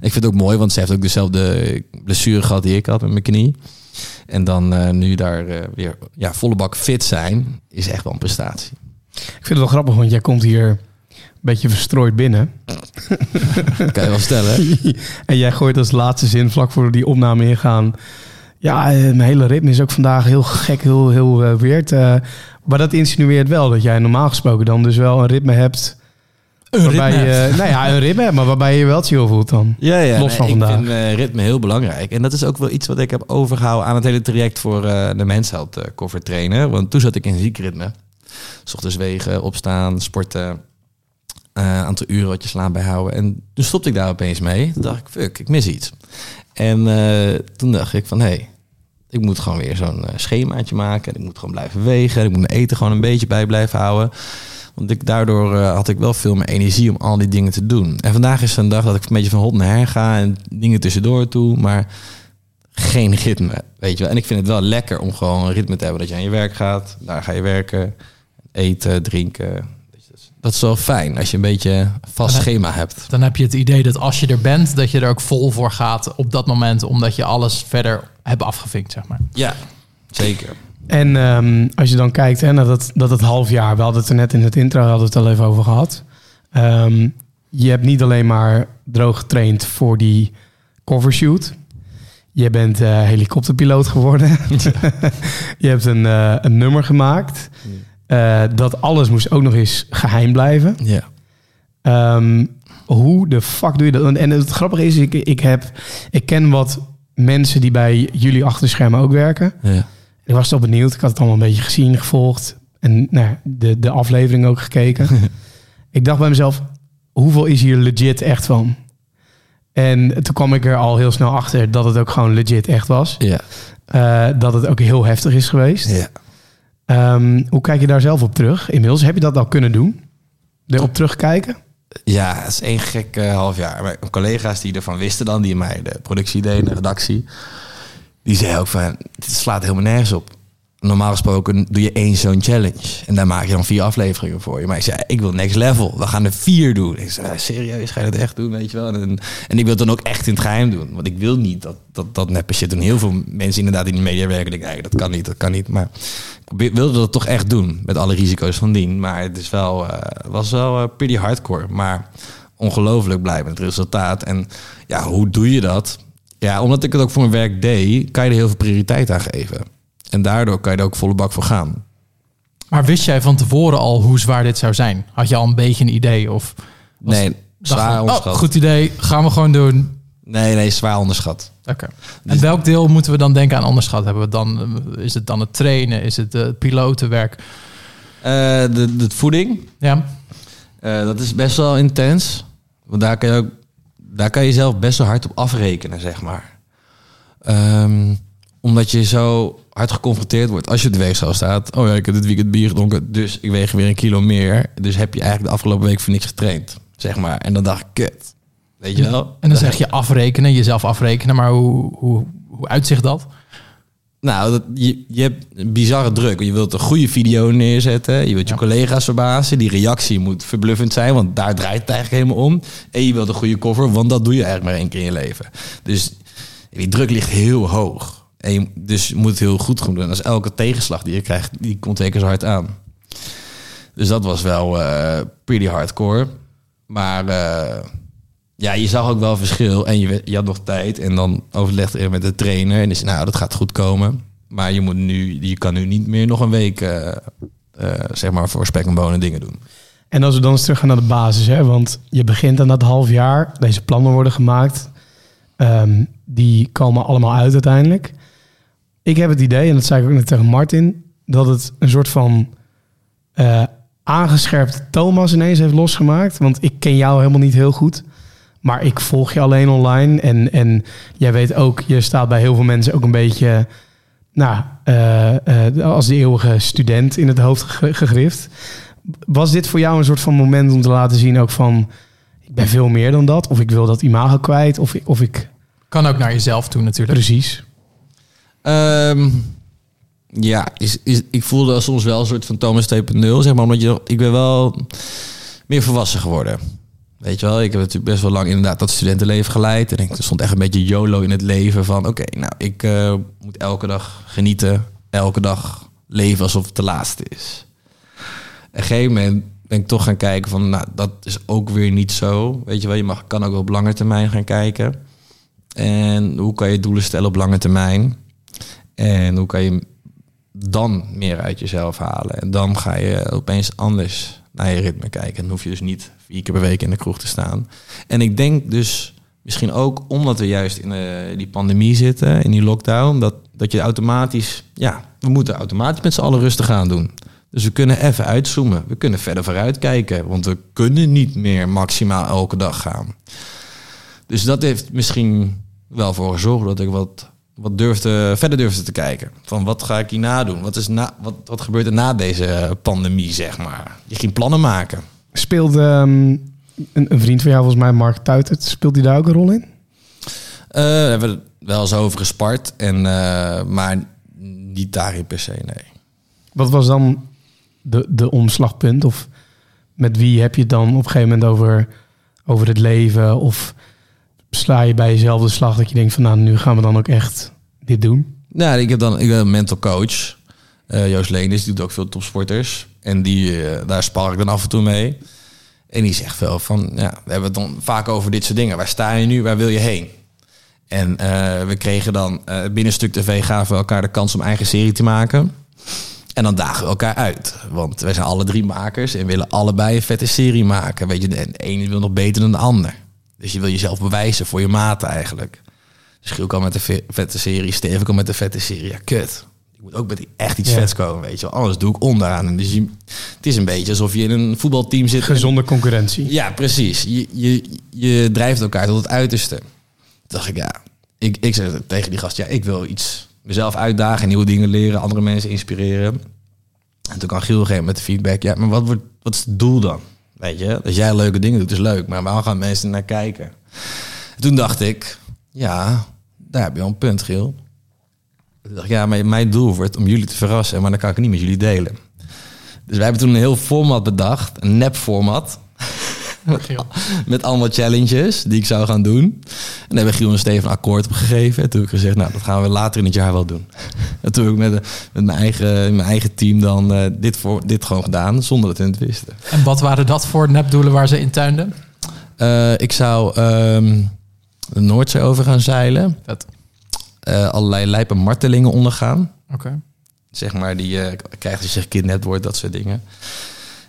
Ik vind het ook mooi, want ze heeft ook dezelfde blessure gehad die ik had met mijn knie. En dan eh, nu daar eh, weer ja, volle bak fit zijn, is echt wel een prestatie. Ik vind het wel grappig, want jij komt hier een beetje verstrooid binnen. Dat *laughs* kan je wel stellen. *laughs* en jij gooit als laatste zin, vlak voor die opname ingaan... Ja, eh, mijn hele ritme is ook vandaag heel gek, heel, heel weird. Maar dat insinueert wel dat jij normaal gesproken dan dus wel een ritme hebt... Een waarbij ritme. je, nou ja, een ritme, maar waarbij je je wel chill voelt dan. Ja, ja. Los van ik vandaag. vind eh, ritme heel belangrijk. En dat is ook wel iets wat ik heb overgehouden aan het hele traject voor eh, de mensheld eh, cover trainen. Want toen zat ik in ziekritme. S ochtends wegen, opstaan, sporten. eh aantal uren wat je slaap bijhouden. En toen stopte ik daar opeens mee. Toen dacht ik, fuck, ik mis iets. En eh, toen dacht ik van, hé, hey, ik moet gewoon weer zo'n schemaatje maken. Ik moet gewoon blijven wegen. Ik moet mijn eten gewoon een beetje bij blijven houden. Want ik, daardoor eh, had ik wel veel meer energie om al die dingen te doen. En vandaag is een dag dat ik een beetje van hot naar her ga en dingen tussendoor toe, maar geen ritme, weet je wel. En ik vind het wel lekker om gewoon een ritme te hebben dat je aan je werk gaat, daar ga je werken, eten, drinken. Dat is wel fijn als je een beetje een vast schema hebt. Dan heb je het idee dat als je er bent, dat je er ook vol voor gaat op dat moment, omdat je alles verder hebt afgevinkt, zeg maar. Ja, zeker. En ehm, als je dan kijkt hè, naar dat, dat het half jaar, we hadden het er net in het intro hadden het al even over gehad. Ehm, je hebt niet alleen maar droog getraind voor die covershoot. Je bent eh, helikopterpiloot geworden. *laughs* je hebt een, eh, een nummer gemaakt. Eh, dat alles moest ook nog eens geheim blijven. Ja. Ehm, hoe de fuck doe je dat? En het grappige is, ik, ik, heb, ik ken wat mensen die bij jullie achter de schermen ook werken. ja. Ik was toch benieuwd. Ik had het allemaal een beetje gezien, gevolgd. En nou, de, de aflevering ook gekeken. *laughs* ik dacht bij mezelf, hoeveel is hier legit echt van? En toen kwam ik er al heel snel achter dat het ook gewoon legit echt was. Ja. Eh, dat het ook heel heftig is geweest. ja. Ehm, hoe kijk je daar zelf op terug? Inmiddels heb je dat al kunnen doen? Erop terugkijken? Ja, het is één gek eh, half jaar. Mijn collega's die ervan wisten dan, die mij de productie deden, de redactie, die zeiden ook van, dit slaat helemaal nergens op. Normaal gesproken doe je één zo'n challenge. En daar maak je dan vier afleveringen voor je. Maar ik zei, ik wil next level. We gaan er vier doen. Ik zei, serieus, ga je dat echt doen, weet je wel? En, en ik wil het dan ook echt in het geheim doen. Want ik wil niet dat dat, dat neppe shit doen. Heel veel mensen inderdaad in de media werken, denken, "Hey, dat kan niet, dat kan niet. Maar ik wilde dat toch echt doen, met alle risico's van dien. Maar het is wel, eh, was wel eh, pretty hardcore. Maar ongelooflijk blij met het resultaat. En ja, hoe doe je dat? Ja, omdat ik het ook voor mijn werk deed, kan je er heel veel prioriteit aan geven. En daardoor kan je er ook volle bak voor gaan. Maar wist jij van tevoren al hoe zwaar dit zou zijn? Had je al een beetje een idee? Of Nee, zwaar oh, onderschat. goed idee, gaan we gewoon doen. Nee, nee, zwaar onderschat. Oké. En welk deel moeten we dan denken aan onderschat? Hebben we dan, eh, is het dan het trainen? Is het het pilotenwerk? Eh, de, de voeding, Ja, eh, dat is best wel intens. Want daar kan je ook, daar kan je zelf best wel hard op afrekenen, zeg maar. Ehm, omdat je zo hard geconfronteerd wordt als je op de weegschaal staat. Oh ja, ik heb dit weekend bier gedronken, dus ik weeg weer een kilo meer. Dus heb je eigenlijk de afgelopen week voor niks getraind, zeg maar. En dan dacht ik, kut. Weet je wel? en dan zeg je afrekenen, jezelf afrekenen. Maar hoe, hoe, hoe uitzicht dat? Nou, dat, je, je hebt een bizarre druk. Je wilt een goede video neerzetten. Je wilt je Ja. collega's verbazen. Die reactie moet verbluffend zijn, want daar draait het eigenlijk helemaal om. En je wilt een goede cover, want dat doe je eigenlijk maar één keer in je leven. Dus die druk ligt heel hoog. En je, dus je moet het heel goed doen. En als elke tegenslag die je krijgt, die komt twee keer zo hard aan. Dus dat was wel eh, pretty hardcore. Maar eh, ja, je zag ook wel verschil. En je, je had nog tijd. En dan overlegde je met de trainer. En is nou, dat gaat goed komen. Maar je, moet nu, je kan nu niet meer nog een week, eh, eh, zeg maar, voor spek en bonen dingen doen. En als we dan eens teruggaan naar de basis, hè, want je begint aan dat half jaar, deze plannen worden gemaakt, Ehm, die komen allemaal uit uiteindelijk. Ik heb het idee, en dat zei ik ook net tegen Martin, dat het een soort van eh aangescherpt Thomas ineens heeft losgemaakt. Want ik ken jou helemaal niet heel goed. Maar ik volg je alleen online. En, en jij weet ook, je staat bij heel veel mensen ook een beetje... Nou, eh, eh, als de eeuwige student in het hoofd ge- gegrift. Was dit voor jou een soort van moment om te laten zien ook van... Ik ben veel meer dan dat. Of ik wil dat imago kwijt. Of, ik- of ik... Kan ook naar jezelf toe natuurlijk. Precies. Ehm, ja, is, is, ik voelde soms wel een soort van Thomas 2.0, zeg maar. Omdat je, ik ben wel meer volwassen geworden. Weet je wel, ik heb natuurlijk best wel lang inderdaad dat studentenleven geleid. En ik stond echt een beetje YOLO in het leven van... Oké, nou, ik eh, moet elke dag genieten. Elke dag leven alsof het de laatste is. Op een gegeven moment ben ik toch gaan kijken van... Nou, dat is ook weer niet zo. Weet je wel, je mag, kan ook wel op lange termijn gaan kijken. En hoe kan je doelen stellen op lange termijn? En hoe kan je dan meer uit jezelf halen? En dan ga je opeens anders naar je ritme kijken. En hoef je dus niet vier keer per week in de kroeg te staan. En ik denk dus misschien ook omdat we juist in eh, die pandemie zitten, in die lockdown, dat, dat je automatisch, ja, we moeten automatisch met z'n allen rustig gaan doen. Dus we kunnen even uitzoomen. We kunnen verder vooruit kijken. Want we kunnen niet meer maximaal elke dag gaan. Dus dat heeft misschien wel voor gezorgd dat ik wat, wat durfde, verder durfde te kijken. Van wat ga ik hierna doen? Wat, is na, wat, wat gebeurt er na deze pandemie, zeg maar? Je ging plannen maken. Speelt ehm, een, een vriend van jou, volgens mij Mark Tuitert, speelt hij daar ook een rol in? Eh, hebben we het wel eens over gespart. En, eh, maar niet daarin per se, nee. Wat was dan de, de omslagpunt? Of met wie heb je het dan op een gegeven moment over, over het leven? Of sla je bij jezelf de slag dat je denkt van nou, nu gaan we dan ook echt dit doen? Nou, ik heb dan ik ben een mental coach. Eh, Joost Leenis, die doet ook veel topsporters. En die, eh, daar spar ik dan af en toe mee. En die zegt wel van, ja, we hebben het dan vaak over dit soort dingen. Waar sta je nu? Waar wil je heen? En eh, we kregen dan eh, binnen Stuk TV gaven we elkaar de kans om eigen serie te maken. En dan dagen we elkaar uit. Want wij zijn alle drie makers en willen allebei een vette serie maken. Weet je, de ene wil nog beter dan de ander. Dus je wil jezelf bewijzen voor je maten eigenlijk. Dus Giel kan met de ve- vette serie, Steven kan met de vette serie. Ja, kut. Moet ook met echt iets Ja. vets komen, weet je wel. Anders doe ik onderaan. En Dus je, het is een beetje alsof je in een voetbalteam zit. en- Gezonde concurrentie. ja, precies. Je, je, je drijft elkaar tot het uiterste. Toen dacht ik, ja, ik, ik zei tegen die gast, ja, ik wil iets mezelf uitdagen, nieuwe dingen leren, andere mensen inspireren. En toen kan Giel geven met de feedback, ja, maar wat, wordt, wat is het doel dan? Weet je, als jij leuke dingen doet, is leuk, maar waar gaan mensen naar kijken? Toen dacht ik, ja, daar heb je al een punt, Giel. Toen dacht ik, ja, maar mijn doel wordt om jullie te verrassen, maar dan kan ik het niet met jullie delen. Dus wij hebben toen een heel format bedacht, een nep format. *laughs* Met allemaal challenges die ik zou gaan doen. En daar hebben Giel en Steven akkoord op gegeven. En toen heb ik gezegd, nou, dat gaan we later in het jaar wel doen. *laughs* En toen heb ik met, met mijn, eigen, mijn eigen team dan eh, dit, voor, dit gewoon gedaan, zonder dat we het wisten. En wat waren dat voor nepdoelen waar ze in tuinden? Eh, ik zou ehm, de Noordzee over gaan zeilen. Eh, allerlei lijpe martelingen ondergaan. Oké. Zeg maar, die je krijgt als je gekidnapt wordt, dat soort dingen.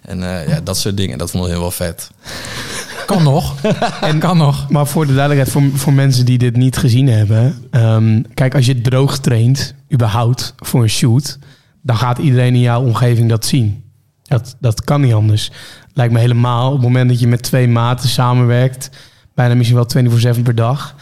En eh, ja, dat soort dingen, dat vond ik heel wel vet. *laughs* Kan nog. en *laughs* kan nog. Maar voor de duidelijkheid, voor, voor mensen die dit niet gezien hebben. ehm, kijk, als je droog traint, überhaupt, voor een shoot. dan gaat iedereen in jouw omgeving dat zien. Dat, dat kan niet anders. Lijkt me helemaal op het moment dat je met twee maten samenwerkt. bijna misschien wel 24-7 per dag.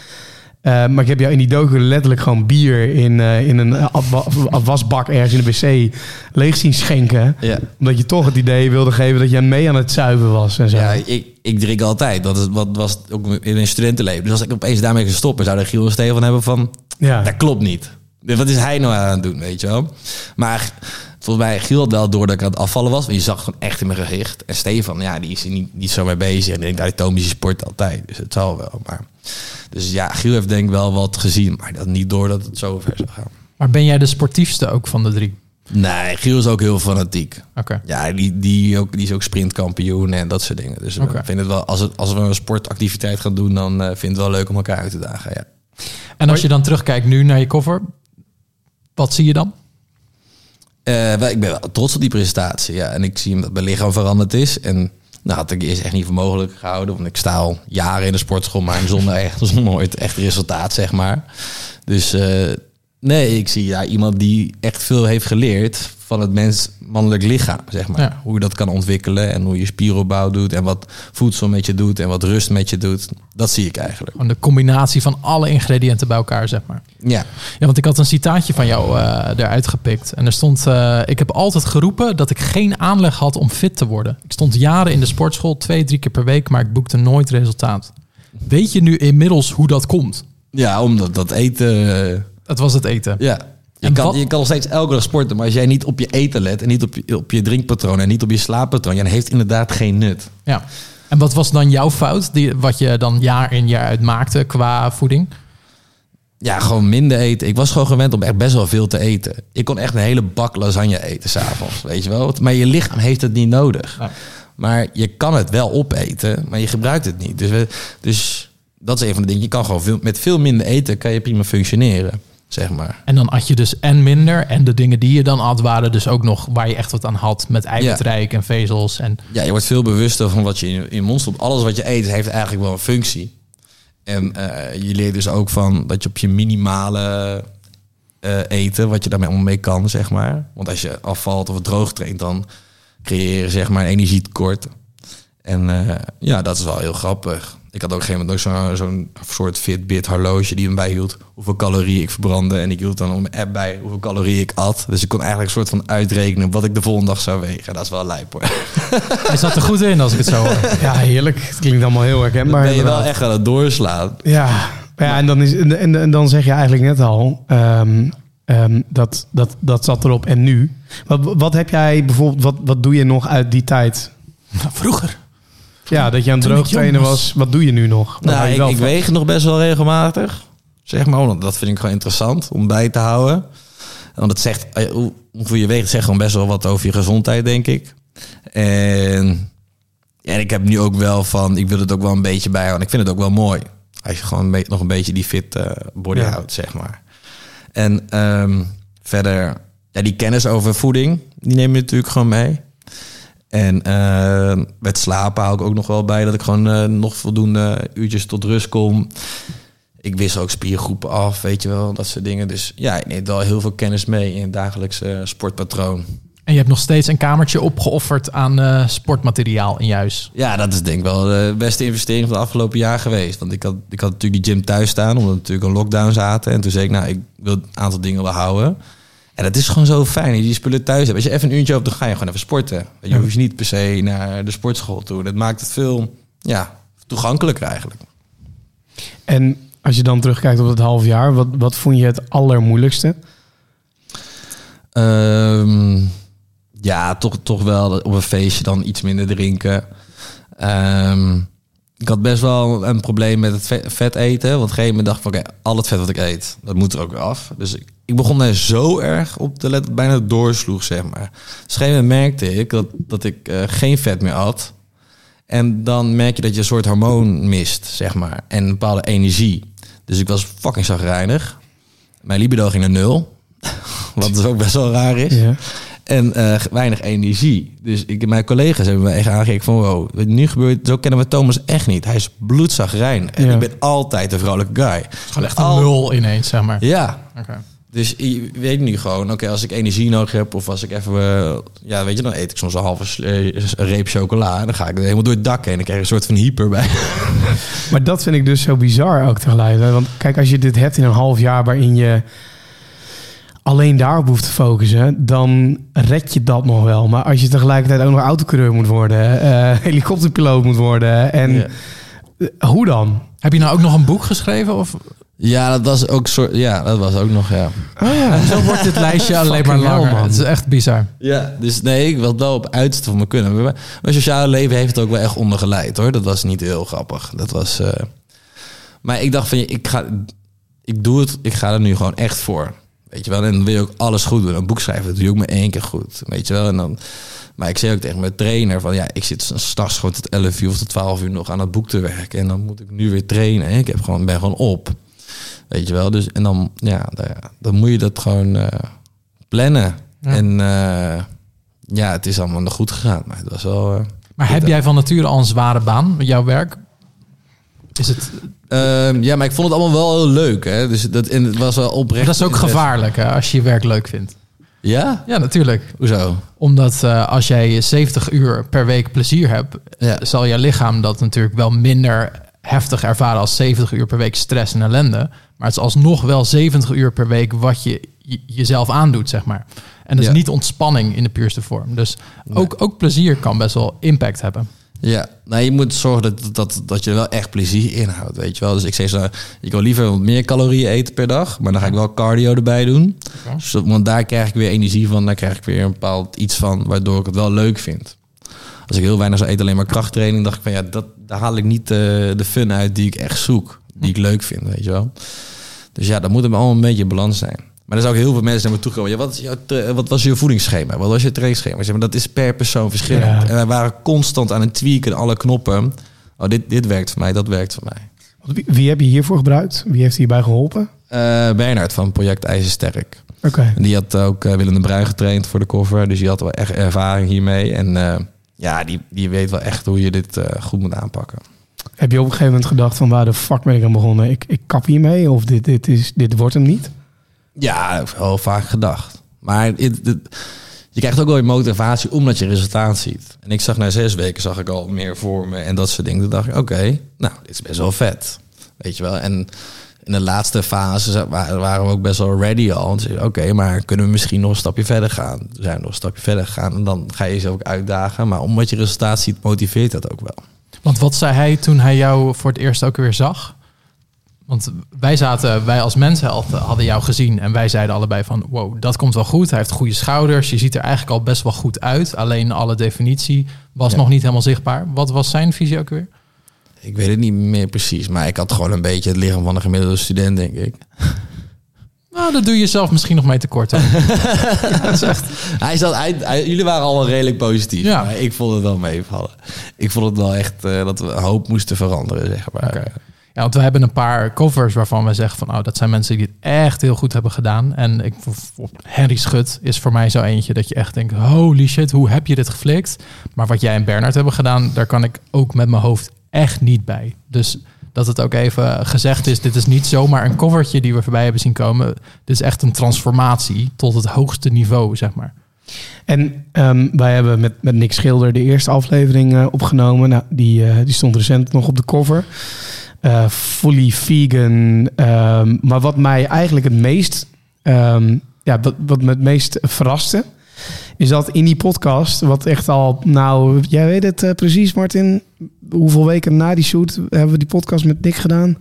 Eh, maar ik heb jou in die docu letterlijk gewoon bier in, eh, in een afwa- afwasbak ergens in de wc leeg zien schenken. Ja. Omdat je toch het idee wilde geven dat jij mee aan het zuiven was en zo. Ja, ik, ik drink altijd. Dat is, wat was ook in mijn studentenleven. Dus als ik opeens daarmee gestopt ben, zou de Giel en Stefan hebben van... ja. Dat klopt niet. Wat is hij nou aan het doen, weet je wel? Maar volgens mij, Giel had wel door dat ik aan het afvallen was. Want je zag gewoon echt in mijn gezicht. En Stefan, ja, die is er niet, niet zo mee bezig. En ik denk, dat die Tomische sport altijd. Dus het zal wel. Maar, dus ja, Giel heeft denk ik wel wat gezien. Maar dat niet door dat het zo ver zou gaan. Maar ben jij de sportiefste ook van de drie? Nee, Giel is ook heel fanatiek. Oké. Ja, die, die, ook, die is ook sprintkampioen en dat soort dingen. Dus ik vind het wel, als, het, als we een sportactiviteit gaan doen, dan eh, vind ik het wel leuk om elkaar uit te dagen. Ja. En als je dan terugkijkt nu naar je cover, wat zie je dan? Eh, ik ben wel trots op die prestatie. Ja. En ik zie hem dat mijn lichaam veranderd is. En nou, had ik eerst echt niet voor mogelijk gehouden. Want ik sta al jaren in de sportschool, maar zonder, echt, *laughs* zonder nooit echt resultaat, zeg maar. Dus eh, nee, ik zie ja, iemand die echt veel heeft geleerd van het mens mannelijk lichaam, zeg maar. Ja. Hoe je dat kan ontwikkelen en hoe je spieropbouw doet en wat voedsel met je doet en wat rust met je doet. Dat zie ik eigenlijk. Gewoon de combinatie van alle ingrediënten bij elkaar, zeg maar. Ja, Ja, want ik had een citaatje van jou eh, eruit gepikt. En er stond: eh, Ik heb altijd geroepen dat ik geen aanleg had om fit te worden. Ik stond jaren in de sportschool, twee, drie keer per week, maar ik boekte nooit resultaat. Weet je nu inmiddels hoe dat komt? ja omdat dat eten... eh, Het was het eten. Ja. Je En kan, wat- je kan nog steeds elke dag sporten, maar als jij niet op je eten let en niet op je, op je drinkpatroon en niet op je slaappatroon, ja, dan heeft het inderdaad geen nut. Ja. En wat was dan jouw fout, die, wat je dan jaar in jaar uit maakte qua voeding? Ja, gewoon minder eten. Ik was gewoon gewend om echt best wel veel te eten. Ik kon echt een hele bak lasagne eten s'avonds, weet je wel. Maar je lichaam heeft het niet nodig. Maar je kan het wel opeten, maar je gebruikt het niet. Dus, we, dus dat is een van de dingen. Je kan gewoon veel, met veel minder eten kan je prima functioneren, zeg maar. En dan at je dus en minder. En de dingen die je dan at waren dus ook nog waar je echt wat aan had. Met eiwitrijk en vezels. En Ja, je wordt veel bewuster van wat je in in je mond stopt. Alles wat je eet heeft eigenlijk wel een functie. En eh, je leert dus ook van dat je op je minimale eh, eten, wat je daarmee om mee kan, zeg maar. Want als je afvalt of droog traint, dan creëer je zeg maar een energietekort. En eh, ja, dat is wel heel grappig. Ik had ook op een gegeven moment ook zo'n zo'n soort Fitbit horloge die me bijhield hoeveel calorieën ik verbrandde. En ik hield dan op mijn app bij hoeveel calorieën ik at. Dus ik kon eigenlijk een soort van uitrekenen wat ik de volgende dag zou wegen. Dat is wel lijp hoor. *laughs* hij zat er goed in als ik het zo hoor. Ja, heerlijk. Het klinkt allemaal heel herkenbaar. Dan ben je wel inderdaad. echt aan het doorslaan. Ja, ja en, dan is, en, en, en dan zeg je eigenlijk net al... ehm, ehm, dat, dat, dat zat erop en nu. Wat, wat heb jij bijvoorbeeld... Wat, wat doe je nog uit die tijd? Vroeger. Ja, dat je aan het droogtrainen was. was. Wat doe je nu nog? Wat Nou, ik, weeg nog best wel regelmatig. Zeg maar, want dat vind ik gewoon interessant om bij te houden. Want het zegt, eh, hoe- je weegt, zegt gewoon best wel wat over je gezondheid, denk ik. En en ik heb nu ook wel van, ik wil het ook wel een beetje bijhouden. Ik vind het ook wel mooi. Als je gewoon nog een beetje die fit eh, body Ja. houdt, zeg maar. En ehm, verder, ja, die kennis over voeding, die neem je natuurlijk gewoon mee. En eh, met slapen hou ik ook nog wel bij dat ik gewoon eh, nog voldoende uurtjes tot rust kom. Ik wissel ook spiergroepen af, weet je wel, dat soort dingen. Dus ja, ik neem wel heel veel kennis mee in het dagelijkse eh, sportpatroon. En je hebt nog steeds een kamertje opgeofferd aan eh, sportmateriaal in je huis. Ja, dat is denk ik wel de beste investering van het afgelopen jaar geweest. Want ik had, ik had natuurlijk die gym thuis staan, omdat we natuurlijk een lockdown zaten. En toen zei ik, nou, ik wil een aantal dingen wel houden. En het is gewoon zo fijn dat je die spullen thuis hebt. Als je even een uurtje op, dan ga je gewoon even sporten. Je hoeft niet per se naar de sportschool toe. Dat maakt het veel ja, toegankelijker eigenlijk. En als je dan terugkijkt op het half jaar, wat, wat vond je het allermoeilijkste? Ehm, ja, toch, toch wel dat op een feestje dan iets minder drinken. Ehm, ik had best wel een probleem met het vet, eten. Want op een gegeven moment dacht ik van, oké, al het vet wat ik eet, dat moet er ook weer af. Dus ik, ik begon er zo erg op te letten, bijna doorsloeg, zeg maar. Dus op een merkte ik dat, dat ik eh, geen vet meer had. En dan merk je dat je een soort hormoon mist, zeg maar. En een bepaalde energie. Dus ik was fucking zagrijnig. Mijn libido ging naar nul. *laughs* Wat dus ook best wel raar is. Ja. En eh, weinig energie. Dus ik, mijn collega's hebben me echt aangekeken van... wow, wat nu gebeurt, zo kennen we Thomas echt niet. Hij is bloedzagrijn. En Ja. ik ben altijd een vrolijke guy. Gewoon echt een Al- nul ineens, zeg maar. Ja, Oké. Dus je weet nu gewoon... oké, als ik energie nodig heb... of als ik even... eh, ja, weet je, dan eet ik soms een halve eh, reep chocola... en dan ga ik er helemaal door het dak heen... en dan krijg je een soort van hyper bij. *laughs* Maar dat vind ik dus zo bizar ook tegelijk. hè. Want kijk, als je dit hebt in een half jaar waarin je alleen daarop hoeft te focussen, dan red je dat nog wel. Maar als je tegelijkertijd ook nog autocoureur moet worden, eh, *laughs* helikopterpiloot moet worden, en Ja. hoe dan? Heb je nou ook nog een boek geschreven? Of Ja, dat was ook soort... Ja, dat was ook nog, ja. Oh ja. *laughs* zo wordt dit lijstje alleen maar langer? man. Het is echt bizar. Ja, dus nee, ik wil het wel op uiterste van me kunnen. Maar Mijn sociale leven heeft het ook wel echt ondergeleid hoor. Dat was niet heel grappig. Dat was. eh, Maar ik dacht van, ik ga, ik doe het, ik ga er nu gewoon echt voor. Weet je wel, en dan wil je ook alles goed doen. Een boek schrijven, dat doe je ook maar één keer goed. Weet je wel, en dan. Maar ik zei ook tegen mijn trainer van, ja, ik zit s'nachts gewoon tot 11 uur of tot 12 uur nog aan het boek te werken. En dan moet ik nu weer trainen. Ik heb gewoon, ben gewoon op. Weet je wel, dus en dan, ja, dan, dan moet je dat gewoon eh, plannen. Ja. En eh, ja, het is allemaal nog goed gegaan. Maar het was wel. eh, Maar heb jij van nature al een zware baan met jouw werk? Is het, ehm, ja, maar ik vond het allemaal wel heel leuk. Hè? Dus dat, en het was wel oprecht. dat is ook gevaarlijk hè, als je je werk leuk vindt. Ja? Ja, natuurlijk. Hoezo? Omdat als jij 70 uur per week plezier hebt, Ja. zal je lichaam dat natuurlijk wel minder heftig ervaren als 70 uur per week stress en ellende. Maar het is alsnog wel 70 uur per week wat je je- jezelf aandoet, zeg maar. En dat Ja. is niet ontspanning in de puurste vorm. Dus ook, ook plezier kan best wel impact hebben. Ja, nou, je moet zorgen dat, dat, dat je er wel echt plezier in houdt, weet je wel. Dus ik zeg zo, ik wil liever wat meer calorieën eten per dag, maar dan ga ik wel cardio erbij doen. Oké. Dus want daar krijg ik weer energie van, daar krijg ik weer een bepaald iets van, waardoor ik het wel leuk vind. Als ik heel weinig zou eten, alleen maar krachttraining, dacht ik van ja, dat, daar haal ik niet eh, de fun uit die ik echt zoek, die ik leuk vind, weet je wel. Dus ja, dat moet hem allemaal een beetje in balans zijn. Maar er zijn ook heel veel mensen naar me toe komen. Ja, wat, jouw, wat was je voedingsschema? Wat was je trainingsschema? Zeg, maar dat is per persoon verschillend. Ja. En wij waren constant aan het tweaken, alle knoppen. Oh, dit, dit werkt voor mij, dat werkt voor mij. Wie, wie heb je hiervoor gebruikt? Wie heeft hierbij geholpen? Eh Bernhard van Project IJzersterk. Oké. Die had ook eh, Willem de Bruin getraind voor de cover. Dus die had wel echt ervaring hiermee. En ja, die, die weet wel echt hoe je dit eh, goed moet aanpakken. Heb je op een gegeven moment gedacht van waar de fuck ben ik aan begonnen? Ik, ik kap hiermee of dit, dit, is, dit wordt hem niet? Ja, wel vaak gedacht. Maar het, het- je krijgt ook wel je motivatie omdat je resultaat ziet. En ik zag na zes weken zag ik al meer voor me en dat soort dingen. Toen dacht ik, oké, nou, dit is best wel vet. Weet je wel? En in de laatste fase waren we ook best wel ready al. Oké, maar kunnen we misschien nog een stapje verder gaan? We zijn nog een stapje verder gegaan. En dan ga je jezelf ook uitdagen. Maar omdat je resultaat ziet, motiveert dat ook wel. Want wat zei hij toen hij jou voor het eerst ook weer zag? Want wij zaten, wij als mensheld hadden jou gezien en wij zeiden allebei van wow, dat komt wel goed. Hij heeft goede schouders. Je ziet er eigenlijk al best wel goed uit. Alleen alle definitie was Ja. nog niet helemaal zichtbaar. Wat was zijn visie ook weer? Ik weet het niet meer precies. Maar ik had gewoon een beetje het lichaam van een gemiddelde student, denk ik. Nou, dat doe je zelf misschien nog mee tekort. hè? *laughs* Hij zat, hij, hij- jullie waren allemaal redelijk positief. Ja. Maar ik vond het wel meevallen. Ik vond het wel echt eh, dat we een hoop moesten veranderen, zeg maar. Ja, want we hebben een paar covers waarvan we zeggen van... oh, dat zijn mensen die het echt heel goed hebben gedaan. En ik, Henry Schut is voor mij zo eentje dat je echt denkt... holy shit, hoe heb je dit geflikt? Maar wat jij en Bernard hebben gedaan... daar kan ik ook met mijn hoofd echt niet bij. Dus dat het ook even gezegd is... dit is niet zomaar een covertje die we voorbij hebben zien komen. Dit is echt een transformatie tot het hoogste niveau, zeg maar. En ehm, wij hebben met, met Nick Schilder de eerste aflevering eh, opgenomen. Nou, die, eh, die stond recent nog op de cover. Eh, fully vegan. ehm, maar wat mij eigenlijk het meest, ehm, ja, wat, wat me het meest verraste, is dat in die podcast, wat echt al, nou, jij weet het eh, precies, Martin. Hoeveel weken na die shoot hebben we die podcast met Nick gedaan?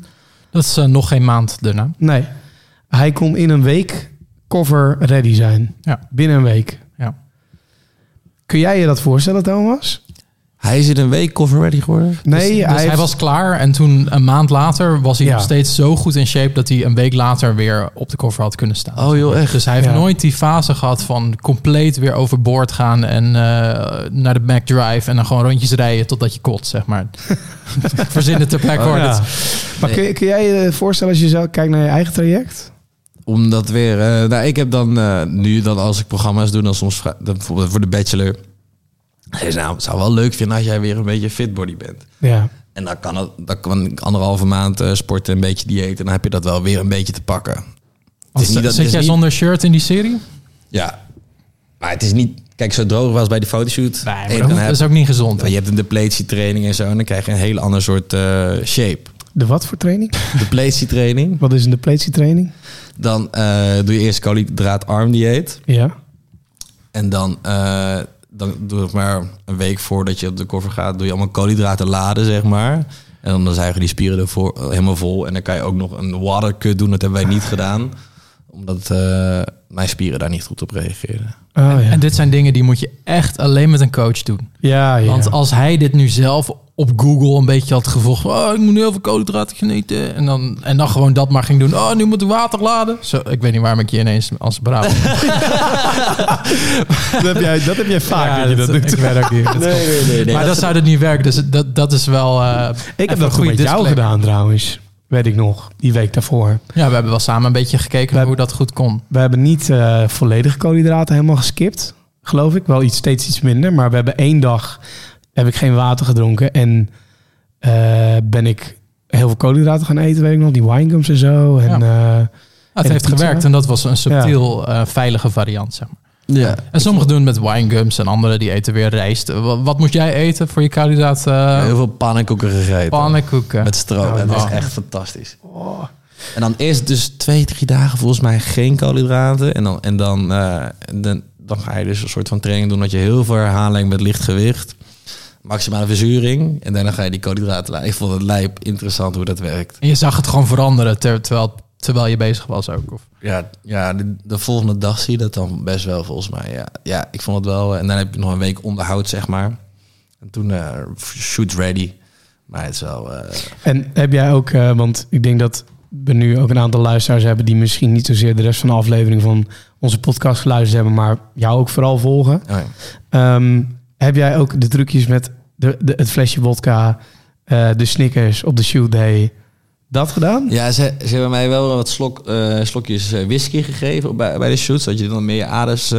Dat is eh, nog geen maand daarna. Nee, hij kon in een week cover ready zijn. Ja. Binnen een week. Ja. Kun jij je dat voorstellen, Thomas? Hij is in een week cover ready geworden. Nee, dus, dus hij, heeft- was klaar en toen een maand later was hij Ja. nog steeds zo goed in shape dat hij een week later weer op de cover had kunnen staan. Oh, joh, echt? Dus hij heeft Ja. nooit die fase gehad van compleet weer overboord gaan en eh, naar de Mac Drive en dan gewoon rondjes rijden totdat je kot, zeg maar. *laughs* Verzin het ter plekke hoor. Oh, ja. Maar kun, je- kun jij je voorstellen als je zo kijkt naar je eigen traject? Omdat weer... eh, nou, ik heb dan eh, nu dan als ik programma's doe, dan soms dan bijvoorbeeld voor de Bachelor. Hij zei, nou, het zou wel leuk vinden als jij weer een beetje fit body bent. Ja. En dan kan, het, dan kan ik anderhalve maand eh, sporten, een beetje dieet. En dan heb je dat wel weer een beetje te pakken. Het is niet dat- het zit jij niet- zonder shirt in die serie? Ja. Maar het is niet... Kijk, zo droog was bij die fotoshoot. Nee, en dat, dan dat heb, is ook niet gezond. hè? je hebt een depletietraining en zo. En dan krijg je een heel ander soort eh, shape. De wat voor training? *laughs* Depletietraining. Wat is een depletietraining? Dan eh, doe je eerst koolhydraatarm dieet. Ja. En dan, eh, dan doe ik maar een week voordat je op de cover gaat, doe je allemaal koolhydraten laden, zeg maar. En dan, zuigen die spieren ervoor helemaal vol. En dan kan je ook nog een watercut doen. Dat hebben wij niet gedaan. Omdat eh, mijn spieren daar niet goed op reageerden. Oh, ja. En dit zijn dingen die moet je echt alleen met een coach doen. ja, ja. Want als hij dit nu zelf op Google een beetje had gevolgd. Oh, ik moet nu heel veel koolhydraten gaan eten. En dan, en dan gewoon dat maar ging doen. Oh, nu moet ik water laden. Zo, ik weet niet waarom ik je ineens als braaf... *laughs* dat, heb jij, dat heb jij vaak Ja, dat je dat dat- doet. Ik weet ook niet. Dat Nee, nee, nee. maar dat zou het niet werken. Dus dat, dat is wel... eh, Ik heb een dat goed goede met jou gedaan trouwens. Weet ik nog. Die week daarvoor. Ja, we hebben wel samen een beetje gekeken We hoe dat goed kon. We hebben niet eh volledige koolhydraten helemaal geskipt. Geloof ik. Wel iets, steeds iets minder. Maar we hebben één dag heb ik geen water gedronken. En eh, ben ik heel veel koolhydraten gaan eten. Weet ik nog. Die winegums en zo. En, Ja. eh, het En heeft pizza. gewerkt en dat was een subtiel eh, veilige variant, zeg maar. Ja. En sommigen doen het met winegums en anderen die eten weer rijst. Wat, wat moet jij eten voor je koolhydraat? eh Heel veel pannenkoeken gegeten. pannenkoeken. Met stroop. Oh, en dat is oh. echt fantastisch. En dan eerst dus twee, drie dagen volgens mij geen koolhydraten. En dan, en dan, eh, dan, dan ga je dus een soort van training doen dat je heel veel herhaling met licht gewicht. Maximale verzuring. En daarna ga je die koolhydraten laten. Ik vond het lijp interessant hoe dat werkt. En je zag het gewoon veranderen ter- terwijl, terwijl je bezig was ook. Of? Ja, ja de, de volgende dag zie je dat dan best wel volgens mij. Ja, ja, ik vond het wel. En dan heb je nog een week onderhoud, zeg maar. En toen eh shoot ready. Maar het is wel... eh, En heb jij ook, eh, want ik denk dat we nu ook een aantal luisteraars hebben die misschien niet zozeer de rest van de aflevering van onze podcast geluisterd hebben, maar jou ook vooral volgen. oh ja. Ehm, heb jij ook de trucjes met de, de, het flesje vodka, eh, de Snickers op de shoot day, dat gedaan? Ja, ze, ze hebben mij wel wat slok, eh, slokjes eh, whisky gegeven bij, bij de shoot, zodat je dan meer aders...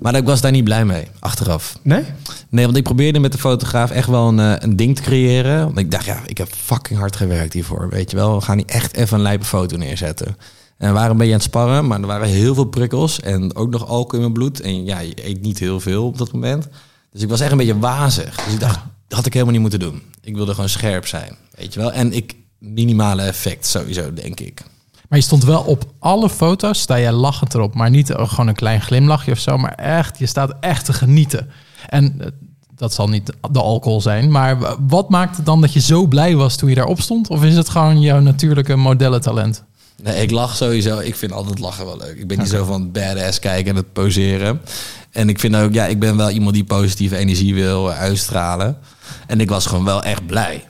maar ik was daar niet blij mee, achteraf. Nee? Nee, want ik probeerde met de fotograaf echt wel een, een ding te creëren. Want ik dacht, ja, ik heb fucking hard gewerkt hiervoor, weet je wel. We gaan niet echt even een lijpe foto neerzetten. En we waren een beetje aan het sparren, maar er waren heel veel prikkels. En ook nog alcohol in mijn bloed. En ja, je eet niet heel veel op dat moment. Dus ik was echt een beetje wazig. Dus ik dacht, dat had ik helemaal niet moeten doen. Ik wilde gewoon scherp zijn, weet je wel. En ik, minimale effect sowieso, denk ik. Maar je stond wel op alle foto's, sta je lachend erop. Maar niet gewoon een klein glimlachje of zo. Maar echt, je staat echt te genieten. En eh, dat zal niet de alcohol zijn. Maar wat maakt het dan dat je zo blij was toen je daarop stond? Of is het gewoon jouw natuurlijke modellentalent? Nee, ik lach sowieso. Ik vind altijd lachen wel leuk. Ik ben niet zo van badass kijken en het poseren. En ik vind ook, ja, ik ben wel iemand die positieve energie wil uitstralen. En ik was gewoon wel echt blij.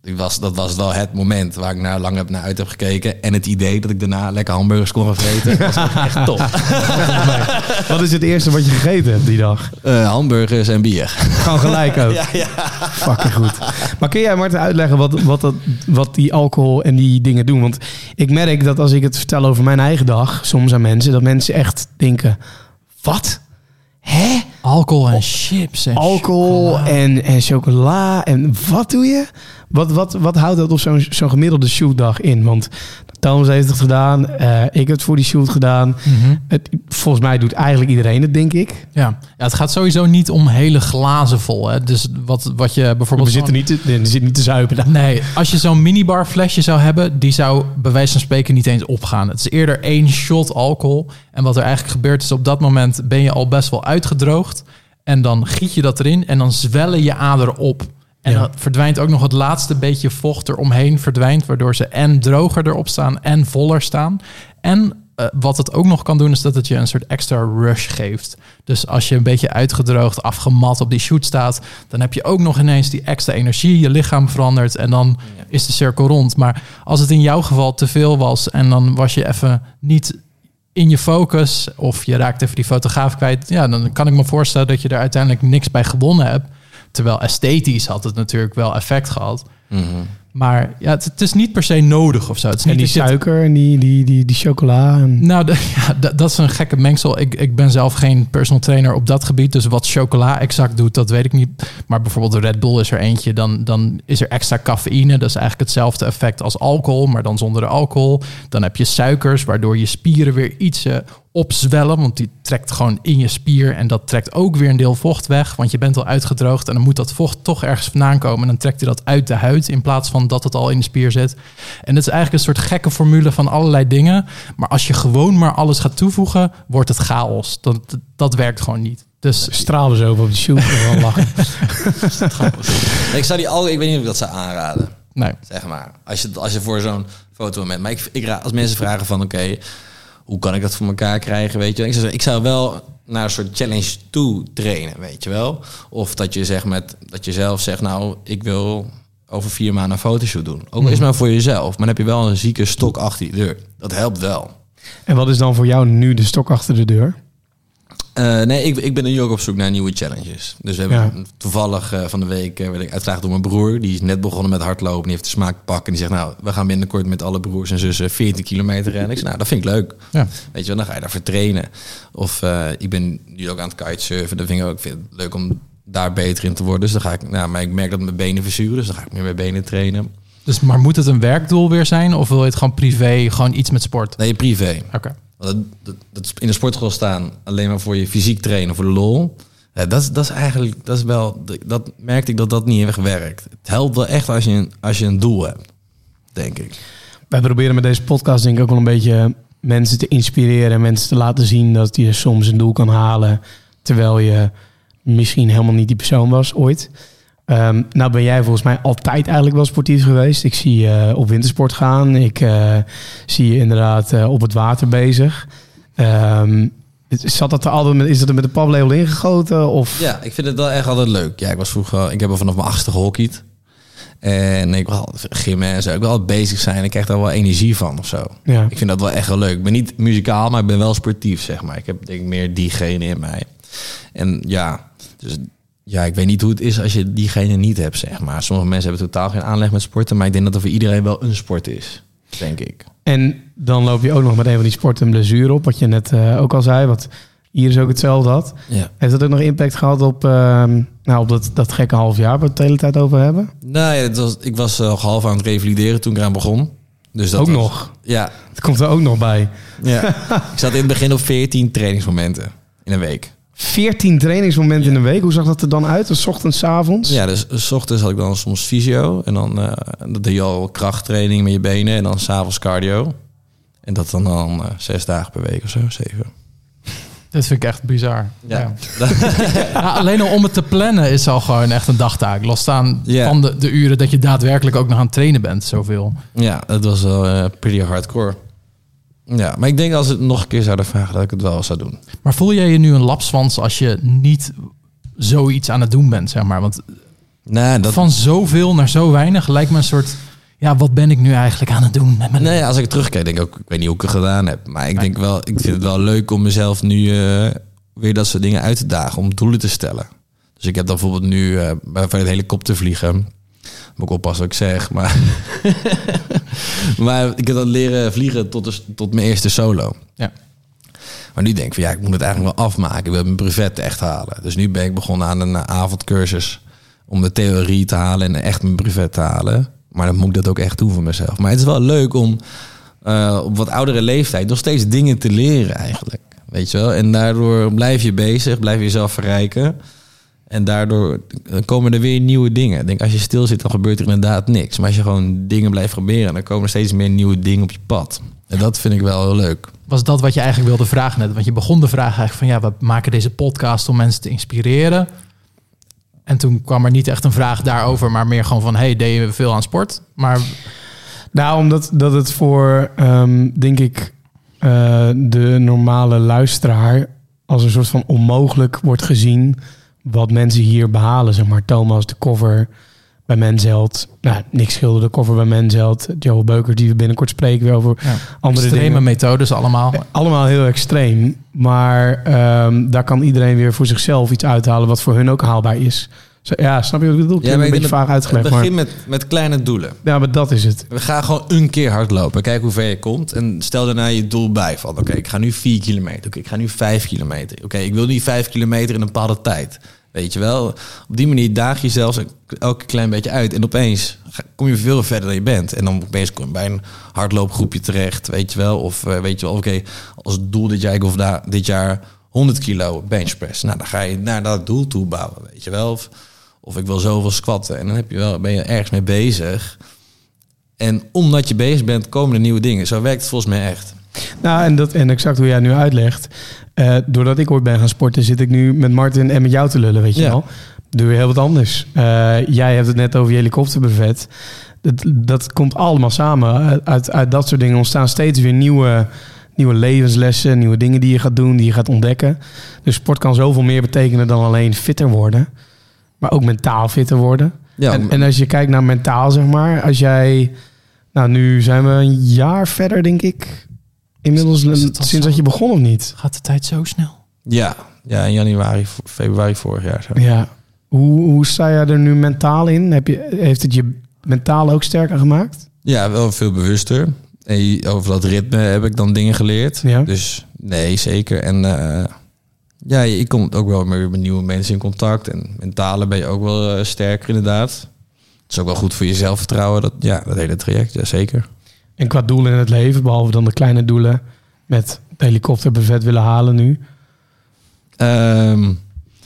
die was, dat was wel het moment waar ik naar lang heb naar uit heb gekeken. En het idee dat ik daarna lekker hamburgers kon gaan vreten. *laughs* was echt top. *laughs* Wat is het eerste wat je gegeten hebt die dag? Eh, hamburgers en bier. Gewoon gelijk ook. *laughs* Ja, ja. Fucking goed. Maar kun jij Marten uitleggen wat, wat, dat, wat die alcohol en die dingen doen? Want ik merk dat als ik het vertel over mijn eigen dag, soms aan mensen, dat mensen echt denken, wat? Hè? Alcohol en chips en Alcohol chocola. en, en chocola en wat doe je? Wat, wat, wat houdt dat op zo'n zo'n gemiddelde shootdag in? Want Thomas heeft het gedaan, eh, ik heb het voor die shoot gedaan. Mhm. Het, volgens mij doet eigenlijk iedereen het, denk ik. Ja. ja, het gaat sowieso niet om hele glazen vol. Hè. Dus wat, wat je bijvoorbeeld... We zitten niet te, zit niet te zuipen. Nee, als je zo'n minibar flesje zou hebben, die zou bij wijze van spreken niet eens opgaan. Het is eerder één shot alcohol. En wat er eigenlijk gebeurt is op dat moment ben je al best wel uitgedroogd. En dan giet je dat erin en dan zwellen je aderen op. En Ja. dan verdwijnt ook nog het laatste beetje vocht eromheen verdwijnt, waardoor ze en droger erop staan en voller staan. En eh, wat het ook nog kan doen, is dat het je een soort extra rush geeft. Dus als je een beetje uitgedroogd, afgemat op die shoot staat, dan heb je ook nog ineens die extra energie. Je lichaam verandert en dan is de cirkel rond. Maar als het in jouw geval te veel was en dan was je even niet in je focus of je raakt even die fotograaf kwijt, ja, dan kan ik me voorstellen dat je er uiteindelijk niks bij gewonnen hebt. Terwijl esthetisch had het natuurlijk wel effect gehad. Mhm. Maar ja, het, het is niet per se nodig of zo. Het is En niet die suiker en die, die, die, die chocola. En... nou, de- *laughs* ja, dat, dat is een gekke mengsel. Ik, ik ben zelf geen personal trainer op dat gebied. Dus wat chocola exact doet, dat weet ik niet. Maar bijvoorbeeld de Red Bull is er eentje. Dan, dan is er extra cafeïne. Dat is eigenlijk hetzelfde effect als alcohol, maar dan zonder de alcohol. Dan heb je suikers, waardoor je spieren weer iets opzwellen. Want die trekt gewoon in je spier. En dat trekt ook weer een deel vocht weg. Want je bent al uitgedroogd. En dan moet dat vocht toch ergens vandaan komen. En dan trekt hij dat uit de huid. In plaats van dat het al in de spier zit. En dat is eigenlijk een soort gekke formule van allerlei dingen. Maar als je gewoon maar alles gaat toevoegen, wordt het chaos. Dat, dat werkt gewoon niet. Dus Stralen zo op de shoot. Gewoon lachen. Nee, *laughs* Ik zou die al, ik weet niet of ik dat zou aanraden. nee. Zeg maar. Als je, als je voor zo'n foto bent. Maar ik, ik als mensen vragen van oké, hoe kan ik dat voor elkaar krijgen? Weet je, wel? ik zou, ik zou wel naar een soort challenge toe trainen, weet je wel. Of dat je zegt met dat je zelf zegt, nou, ik wil over vier maanden een fotoshoot doen. Ook al is maar voor jezelf, maar dan heb je wel een zieke stok achter je deur. Dat helpt wel. En wat is dan voor jou nu de stok achter de deur? Eh, nee, ik, ik ben nu ook op zoek naar nieuwe challenges. Dus we hebben Ja. toevallig eh, van de week eh, werd ik uitgevraagd door mijn broer. Die is net begonnen met hardlopen. Die heeft de smaak pakken. En die zegt, nou, we gaan binnenkort met alle broers en zussen 14 kilometer rennen. Ik zeg, nou, dat vind ik leuk. Ja. Weet je wel, dan ga je daarvoor trainen. Of ik ben nu ook aan het kitesurfen. Dat vind ik ook vind het leuk om daar beter in te worden. Dus dan ga ik, nou, maar ik merk dat mijn benen verzuren. Dus dan ga ik meer mijn benen trainen. Dus, maar moet het een werkdoel weer zijn? Of wil je het gewoon privé, gewoon iets met sport? Nee, privé. Oké. Dat, dat, in de sportschool staan alleen maar voor je fysiek trainen, voor de lol. Ja, dat, dat is eigenlijk, dat is wel, dat merkte ik dat dat niet echt werkt. Het helpt wel echt als je, een- als je een doel hebt, denk ik. Wij proberen met deze podcast denk ik ook wel een beetje mensen te inspireren. En mensen te laten zien dat je soms een doel kan halen. Terwijl je misschien helemaal niet die persoon was ooit. Ehm, nou ben jij volgens mij altijd eigenlijk wel sportief geweest. Ik zie je op wintersport gaan. Ik eh, zie je inderdaad eh, op het water bezig. Ehm, zat dat er altijd met, is dat er met de paplepel ingegoten? Of? Ja, ik vind het wel echt altijd leuk. Ja, ik was vroeger, ik heb al vanaf mijn achtste gehockeyd. En ik wil gymmen en zo. Ik wil altijd bezig zijn. Ik krijg daar wel energie van of zo. Ja. Ik vind dat wel echt wel leuk. Ik ben niet muzikaal, maar ik ben wel sportief, zeg maar. Ik heb denk ik meer diegene in mij. En ja, dus ja, ik weet niet hoe het is als je diegene niet hebt, zeg maar. Sommige mensen hebben totaal geen aanleg met sporten, maar ik denk dat er voor iedereen wel een sport is, denk ik. En dan loop je ook nog met een van die sporten een blessure op. Wat je net eh, ook al zei. Wat hier is ook hetzelfde had. Ja. Heeft dat ook nog impact gehad op, ehm, nou, op dat, dat gekke half jaar waar we het de hele tijd over hebben? Nou ja, het was, ik was al half aan het revalideren toen ik eraan begon. Dus dat ook was- nog. Ja, Het komt er ook nog bij. ja. ik zat in het begin op 14 trainingsmomenten in een week. 14 trainingsmomenten in een week. Hoe zag dat er dan uit? Dus 's ochtends, 's avonds? Ja, dus s ochtends had ik dan soms fysio. En dan eh dat deed je al krachttraining met je benen. En dan s'avonds cardio. En dat dan, dan eh, zes dagen per week of zo, zeven. Dit vind ik echt bizar. *laughs* Ja. Ja, alleen al om het te plannen is al gewoon echt een dagtaak. Los staan Ja. van de, de uren dat je daadwerkelijk ook nog aan het trainen bent. Zoveel. Ja, dat was wel eh, pretty hardcore. Ja, maar ik denk als ze het nog een keer zouden vragen dat ik het wel zou doen. Maar voel jij je nu een lapswans als je niet zoiets aan het doen bent, zeg maar? Want Nou, dat, Van zoveel naar zo weinig lijkt me een soort... Ja, wat ben ik nu eigenlijk aan het doen met mijn nee, als ik terugkijk, denk ik ook, ik weet niet hoe ik het gedaan heb. Maar ik denk wel, ik vind het wel leuk om mezelf nu eh, weer dat soort dingen uit te dagen, om doelen te stellen. Dus ik heb dan bijvoorbeeld nu eh bij van het helikopter vliegen. Moet ik oppassen wat ik zeg, maar... *laughs* *laughs* maar ik heb dan leren vliegen tot, de, tot mijn eerste solo. Ja. Maar nu denk ik van ja, ik moet het eigenlijk wel afmaken. Ik wil mijn brevet echt halen. Dus nu ben ik begonnen aan een eh, avondcursus om de theorie te halen en echt mijn brevet te halen. Maar dan moet ik dat ook echt doen voor mezelf. Maar het is wel leuk om eh, op wat oudere leeftijd nog steeds dingen te leren eigenlijk. Weet je wel? En daardoor blijf je bezig, blijf je jezelf verrijken. En daardoor komen er weer nieuwe dingen. Ik denk, als je stil zit, dan gebeurt er inderdaad niks. Maar als je gewoon dingen blijft proberen, dan komen er steeds meer nieuwe dingen op je pad. En dat vind ik wel heel leuk. Was dat wat je eigenlijk wilde vragen net? Want je begon de vraag eigenlijk van... ja, we maken deze podcast om mensen te inspireren. En toen kwam er niet echt een vraag daarover... maar meer gewoon van, hey, deed je veel aan sport? Maar Nou, omdat dat het voor, ehm, denk ik, eh, de normale luisteraar als een soort van onmogelijk wordt gezien wat mensen hier behalen. Zeg maar Thomas, de cover bij Mensheld. Nou, Nick Schilder, de cover bij Mensheld. Joe Beuker, die we binnenkort spreken weer over ja, andere extreme dingen. methodes allemaal. Allemaal heel extreem. Maar ehm, daar kan iedereen weer voor zichzelf iets uithalen wat voor hun ook haalbaar is. Ja, snap je wat ik bedoel? Ik maar een beetje vaag uitgelegd. Maar, Begin met, met kleine doelen. ja, maar dat is het. We gaan gewoon een keer hardlopen. Kijk hoe ver je komt. En stel daarna je doel bij. Van oké, ik ga nu 4 kilometer. Oké, ik ga nu 5 kilometer. Oké, ik wil nu 5 kilometer in een bepaalde tijd. Weet je wel? Op die manier daag je zelfs elke klein beetje uit. En opeens kom je veel verder dan je bent. En dan opeens kom je bij een hardloopgroepje terecht. Weet je wel? Of eh, weet je wel, oké, als doel dit jaar, ik hoef daar dit jaar 100 kilo benchpress. Nou, dan ga je naar dat doel toe bouwen. Weet je wel? Of, of ik wil zoveel squatten. En dan heb je wel, ben je ergens mee bezig. En omdat je bezig bent, komen er nieuwe dingen. Zo werkt het volgens mij echt. Nou, en, dat, en exact hoe jij nu uitlegt. eh, doordat ik ooit ben gaan sporten, zit ik nu met Martin en met jou te lullen, weet je Ja. wel. Doe weer heel wat anders. Eh, jij hebt het net over je helikopterbuffet. Dat, dat komt allemaal samen. Uit, uit dat soort dingen ontstaan steeds weer nieuwe, nieuwe levenslessen, nieuwe dingen die je gaat doen, die je gaat ontdekken. Dus sport kan zoveel meer betekenen dan alleen fitter worden. Maar ook mentaal fitter worden. Ja, en, en als je kijkt naar mentaal, zeg maar, als jij. Nou, nu zijn we een jaar verder, denk ik. Inmiddels Is het al sinds zo? dat je begon of niet? Gaat de tijd zo snel? ja, ja, in januari, februari vorig jaar. Zo. Ja. Hoe, hoe sta jij er nu mentaal in? Heb je, heeft het je mentaal ook sterker gemaakt? Ja, wel veel bewuster. En je- over dat ritme heb ik dan dingen geleerd. Ja. Dus nee, zeker. En eh, ja, je komt ook wel met nieuwe mensen in contact. En mentale ben je ook wel eh, sterker inderdaad. Het is ook wel goed voor je zelfvertrouwen, dat, ja, dat hele traject. Ja, zeker. En qua doelen in het leven, behalve dan de kleine doelen met de helikopterbuffet willen halen nu. Ehm,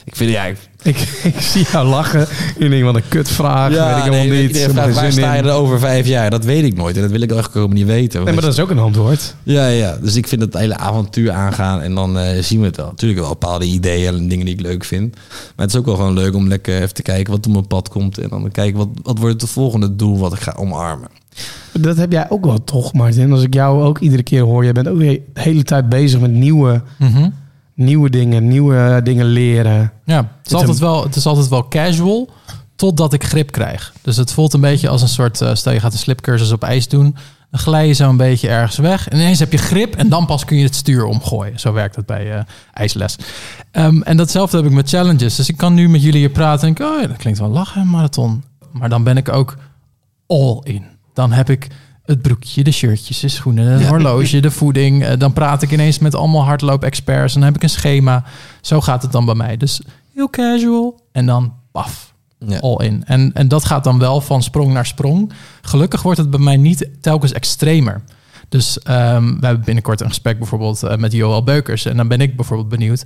ik vind, ja, ik, Ik, ik zie jou lachen. Je denkt, wat een kutvraag. weet ik helemaal nee, niet. vraagt, waar sta je er over vijf jaar? Dat weet ik nooit. En dat wil ik eigenlijk ook niet weten. Nee, maar dat is ook een antwoord. Ja, ja. Dus ik vind het hele avontuur aangaan en dan eh, zien we het wel. Natuurlijk wel bepaalde ideeën en dingen die ik leuk vind. Maar het is ook wel gewoon leuk om lekker even te kijken wat op mijn pad komt. En dan kijken wat, wat wordt het volgende doel wat ik ga omarmen. Dat heb jij ook wel toch, Martin. Als ik jou ook iedere keer hoor, jij bent ook weer de hele tijd bezig met nieuwe, nieuwe dingen, nieuwe dingen leren. Ja, het is, altijd wel, het is altijd wel casual totdat ik grip krijg. Dus het voelt een beetje als een soort, eh, stel je gaat een slipcursus op ijs doen, dan glij je zo een beetje ergens weg. En ineens heb je grip en dan pas kun je het stuur omgooien. Zo werkt het bij eh, ijsles. Ehm, en datzelfde heb ik met challenges. Dus ik kan nu met jullie hier praten en denk, oh ja, dat klinkt wel lachen, marathon. Maar dan ben ik ook all in. Dan heb ik het broekje, de shirtjes, de schoenen, de horloge, de voeding. Eh, Dan praat ik ineens met allemaal hardloop-experts. En dan heb ik een schema. Zo gaat het dan bij mij. Dus heel casual. En dan paf, Ja. all in. En, en dat gaat dan wel van sprong naar sprong. Gelukkig wordt het bij mij niet telkens extremer. Dus ehm, we hebben binnenkort een gesprek bijvoorbeeld eh, met Joël Beukers. En dan ben ik bijvoorbeeld benieuwd...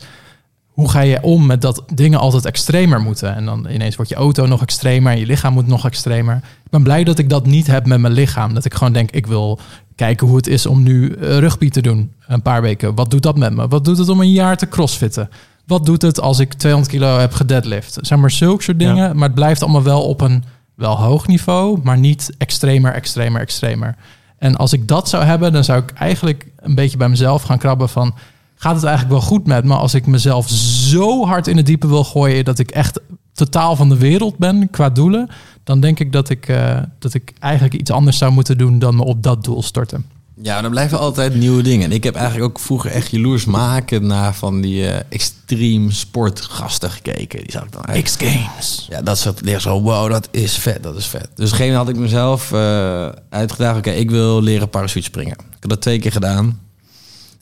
hoe ga je om met dat dingen altijd extremer moeten? En dan ineens wordt je auto nog extremer... en je lichaam moet nog extremer. Ik ben blij dat ik dat niet heb met mijn lichaam. Dat ik gewoon denk, ik wil kijken hoe het is om nu eh, rugby te doen. Een paar weken. Wat doet dat met me? Wat doet het om een jaar te crossfitten? Wat doet het als ik 200 kilo heb gedeadlift? Zeg maar zulke soort dingen. Maar het blijft allemaal wel op een wel hoog niveau, maar niet extremer, extremer, extremer. En als ik dat zou hebben, dan zou ik eigenlijk een beetje bij mezelf gaan krabben van... gaat het eigenlijk wel goed met me als ik mezelf zo hard in het diepe wil gooien... dat ik echt totaal van de wereld ben qua doelen, dan denk ik dat ik, eh, dat ik eigenlijk iets anders zou moeten doen dan me op dat doel storten. Ja, dan blijven altijd nieuwe dingen. En ik heb eigenlijk ook vroeger echt jaloers maken naar van die eh extreem sportgasten gekeken. Die zag ik dan. X-Games. Ja, dat soort dingen zo, wow, dat is vet, dat is vet. Dus op een had ik mezelf eh, uitgedaagd, oké, ik wil leren parachute springen. Ik heb dat twee keer gedaan.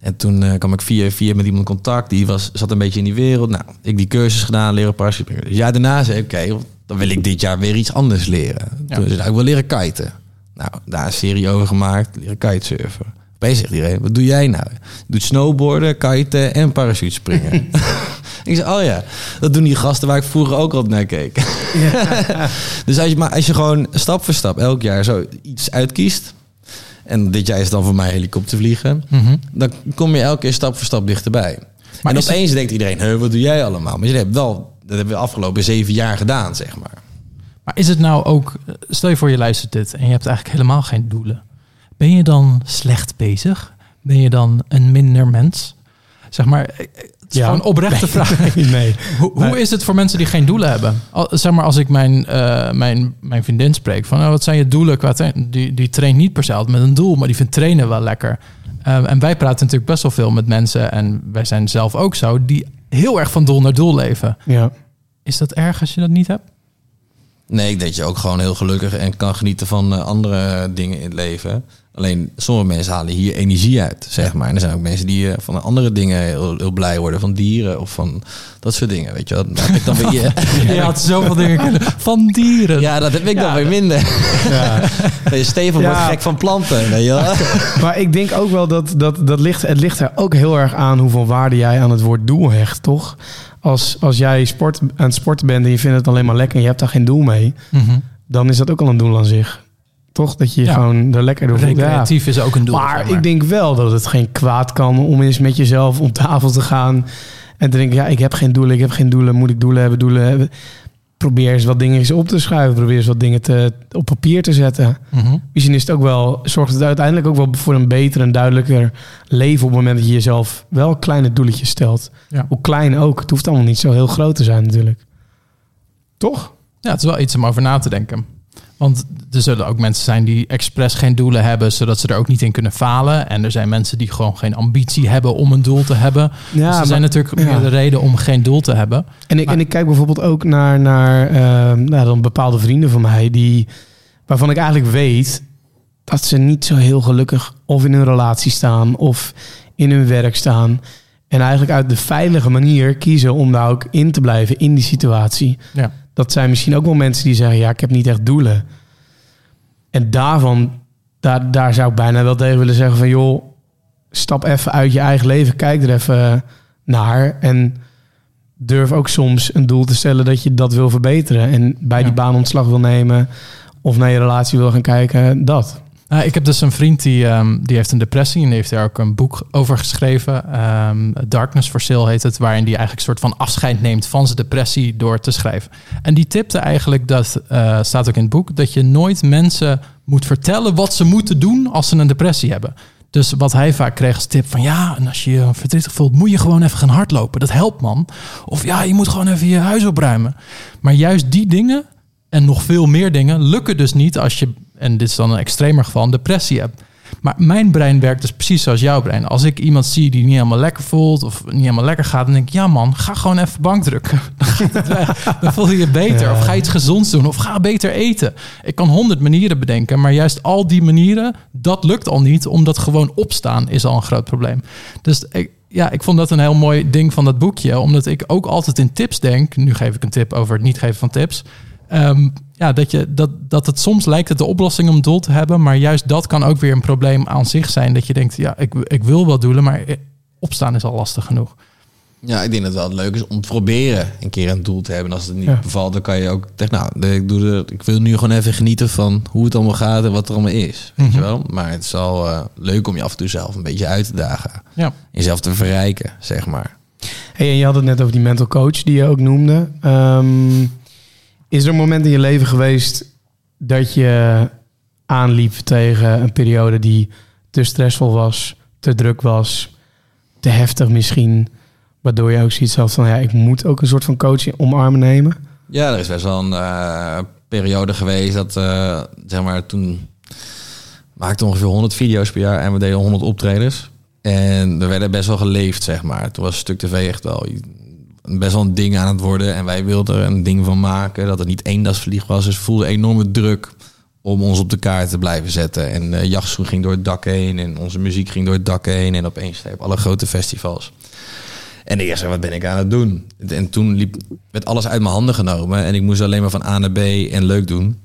En toen eh, kwam ik via via met iemand in contact, die was, zat een beetje in die wereld. Nou, ik die cursus gedaan, leren parachute springen. Dus ja, daarna zei ik, oké, dan wil ik dit jaar weer iets anders leren. Ja. Toen zei ik, nou, ik wil leren kiten. Nou, daar een serie over gemaakt, leren kitesurfen. Opeens zegt iedereen, wat doe jij nou? Je doet snowboarden, kiten en parachute springen. *laughs* ik zei, oh ja, dat doen die gasten waar ik vroeger ook al naar keek. *laughs* dus als je, maar als je gewoon stap voor stap elk jaar zo iets uitkiest... en dit jaar is dan voor mij helikoptervliegen... Mhm. dan kom je elke keer stap voor stap dichterbij. Maar en het- opeens denkt iedereen, "Huh, wat doe jij allemaal? Maar je hebt wel, dat hebben we de afgelopen zeven jaar gedaan, zeg maar. Maar is het nou ook, stel je voor je luistert dit en je hebt eigenlijk helemaal geen doelen. Ben je dan slecht bezig? Ben je dan een minder mens? Zeg maar, is Ja. gewoon oprechte vraag. Nee, *laughs* nee. Hoe, hoe is het voor mensen die geen doelen hebben? Al, zeg maar, als ik mijn, eh, mijn, mijn vriendin spreek van, nou, wat zijn je doelen qua? Die, die traint niet per se altijd met een doel, maar die vindt trainen wel lekker. Eh, en wij praten natuurlijk best wel veel met mensen, en wij zijn zelf ook zo, die heel erg van doel naar doel leven. Ja. Is dat erg als je dat niet hebt? Nee, ik denk dat je ook gewoon heel gelukkig en kan genieten van eh, andere dingen in het leven. Alleen sommige mensen halen hier energie uit, zeg maar. En er zijn ook mensen die eh, van andere dingen heel, heel blij worden. Van dieren of van dat soort dingen, weet je wel. Heb ik dan *laughs* weer... Je had zoveel dingen kunnen. Van dieren. Ja, dat heb ik dan Ja, weer minder. Ja. *laughs* Steven Ja. wordt gek van planten, weet je wel. Maar ik denk ook wel dat, dat, dat ligt, het ligt er ook heel erg aan hoeveel waarde jij aan het woord doel hecht, toch? Als, als jij sport, aan het sporten bent en je vindt het alleen maar lekker en je hebt daar geen doel mee, Mhm. dan is dat ook al een doel aan zich. Toch? Dat je Ja. gewoon er lekker door voelt. Ja. Recreatief is ook een doel. Maar, zeg ik denk wel dat het geen kwaad kan om eens met jezelf om tafel te gaan. En te denken, ja, ik heb geen doelen, ik heb geen doelen. Moet ik doelen hebben, doelen hebben? Probeer eens wat dingen op te schuiven. Probeer eens wat dingen te, op papier te zetten. Mhm. Misschien is het ook wel, zorgt het uiteindelijk ook wel voor een beter en duidelijker leven op het moment dat je jezelf wel kleine doeletjes stelt. Ja. Hoe klein ook. Het hoeft allemaal niet zo heel groot te zijn natuurlijk. Toch? Ja, het is wel iets om over na te denken. Want er zullen ook mensen zijn die expres geen doelen hebben, zodat ze er ook niet in kunnen falen. En er zijn mensen die gewoon geen ambitie hebben om een doel te hebben. dus er zijn natuurlijk ja. meerdere redenen om geen doel te hebben. En ik, Maar- en ik kijk bijvoorbeeld ook naar, naar ehm, nou, dan bepaalde vrienden van mij, die, waarvan ik eigenlijk weet dat ze niet zo heel gelukkig of in hun relatie staan of in hun werk staan. En eigenlijk uit de veilige manier kiezen om daar ook in te blijven in die situatie. Ja. Dat zijn misschien ook wel mensen die zeggen, ja, ik heb niet echt doelen. En daarvan, daar, daar zou ik bijna wel tegen willen zeggen van, joh, stap even uit je eigen leven, kijk er even naar en durf ook soms een doel te stellen dat je dat wil verbeteren. En bij die baan ontslag wil nemen of naar je relatie wil gaan kijken, dat. Nou, ik heb dus een vriend die, ehm, die heeft een depressie en die heeft daar ook een boek over geschreven. Ehm, Darkness for Sale heet het, waarin die eigenlijk een soort van afscheid neemt van zijn depressie door te schrijven. En die tipte eigenlijk, dat eh, staat ook in het boek, dat je nooit mensen moet vertellen wat ze moeten doen als ze een depressie hebben. Dus wat hij vaak kreeg als tip van ja, en als je je verdrietig voelt, moet je gewoon even gaan hardlopen. Dat helpt man. Of ja, je moet gewoon even je huis opruimen. Maar juist die dingen en nog veel meer dingen lukken dus niet als je, en dit is dan een extremer geval, een depressie hebt. Maar mijn brein werkt dus precies zoals jouw brein. Als ik iemand zie die niet helemaal lekker voelt of niet helemaal lekker gaat, dan denk ik, ja man, ga gewoon even bankdrukken. *laughs* Dan voel je je beter. Ja. Of ga iets gezonds doen. Of ga beter eten. Ik kan honderd manieren bedenken, maar juist al die manieren, dat lukt al niet, omdat gewoon opstaan is al een groot probleem. Dus ik, ja, ik vond dat een heel mooi ding van dat boekje, omdat ik ook altijd in tips denk. Nu geef ik een tip over het niet geven van tips. Ehm, ja, dat, je, dat, dat het soms lijkt het de oplossing om doel te hebben, maar juist dat kan ook weer een probleem aan zich zijn. Dat je denkt, ja, ik, ik wil wel doelen, maar opstaan is al lastig genoeg. Ja, ik denk dat het wel leuk is om te proberen een keer een doel te hebben. En als het niet Ja. bevalt, dan kan je ook zeggen, nou, ik, doe er, ik wil nu gewoon even genieten van hoe het allemaal gaat en wat er allemaal is. Weet Mhm. je wel? Maar het is wel eh, leuk om je af en toe zelf een beetje uit te dagen. Ja. Jezelf te verrijken, zeg maar. Hey, en je had het net over die mental coach die je ook noemde. Ehm, is er een moment in je leven geweest dat je aanliep tegen een periode die te stressvol was, te druk was, te heftig misschien, waardoor je ook zoiets had van ja, ik moet ook een soort van coach omarmen nemen? Ja, er is best wel een eh, periode geweest dat, eh, zeg maar, toen maakte ongeveer 100 video's per jaar en we deden 100 optredens. En er werden best wel geleefd, zeg maar. Toen was Stuk TV echt wel best wel een ding aan het worden. En wij wilden er een ding van maken. Dat het niet eendagsvlieg was. Dus we voelden enorme druk om ons op de kaart te blijven zetten. En uh, Jachtschoen ging door het dak heen. En onze muziek ging door het dak heen. En opeens op alle grote festivals. En ik zei, wat ben ik aan het doen? En toen liep, werd alles uit mijn handen genomen. En ik moest alleen maar van A naar B en leuk doen.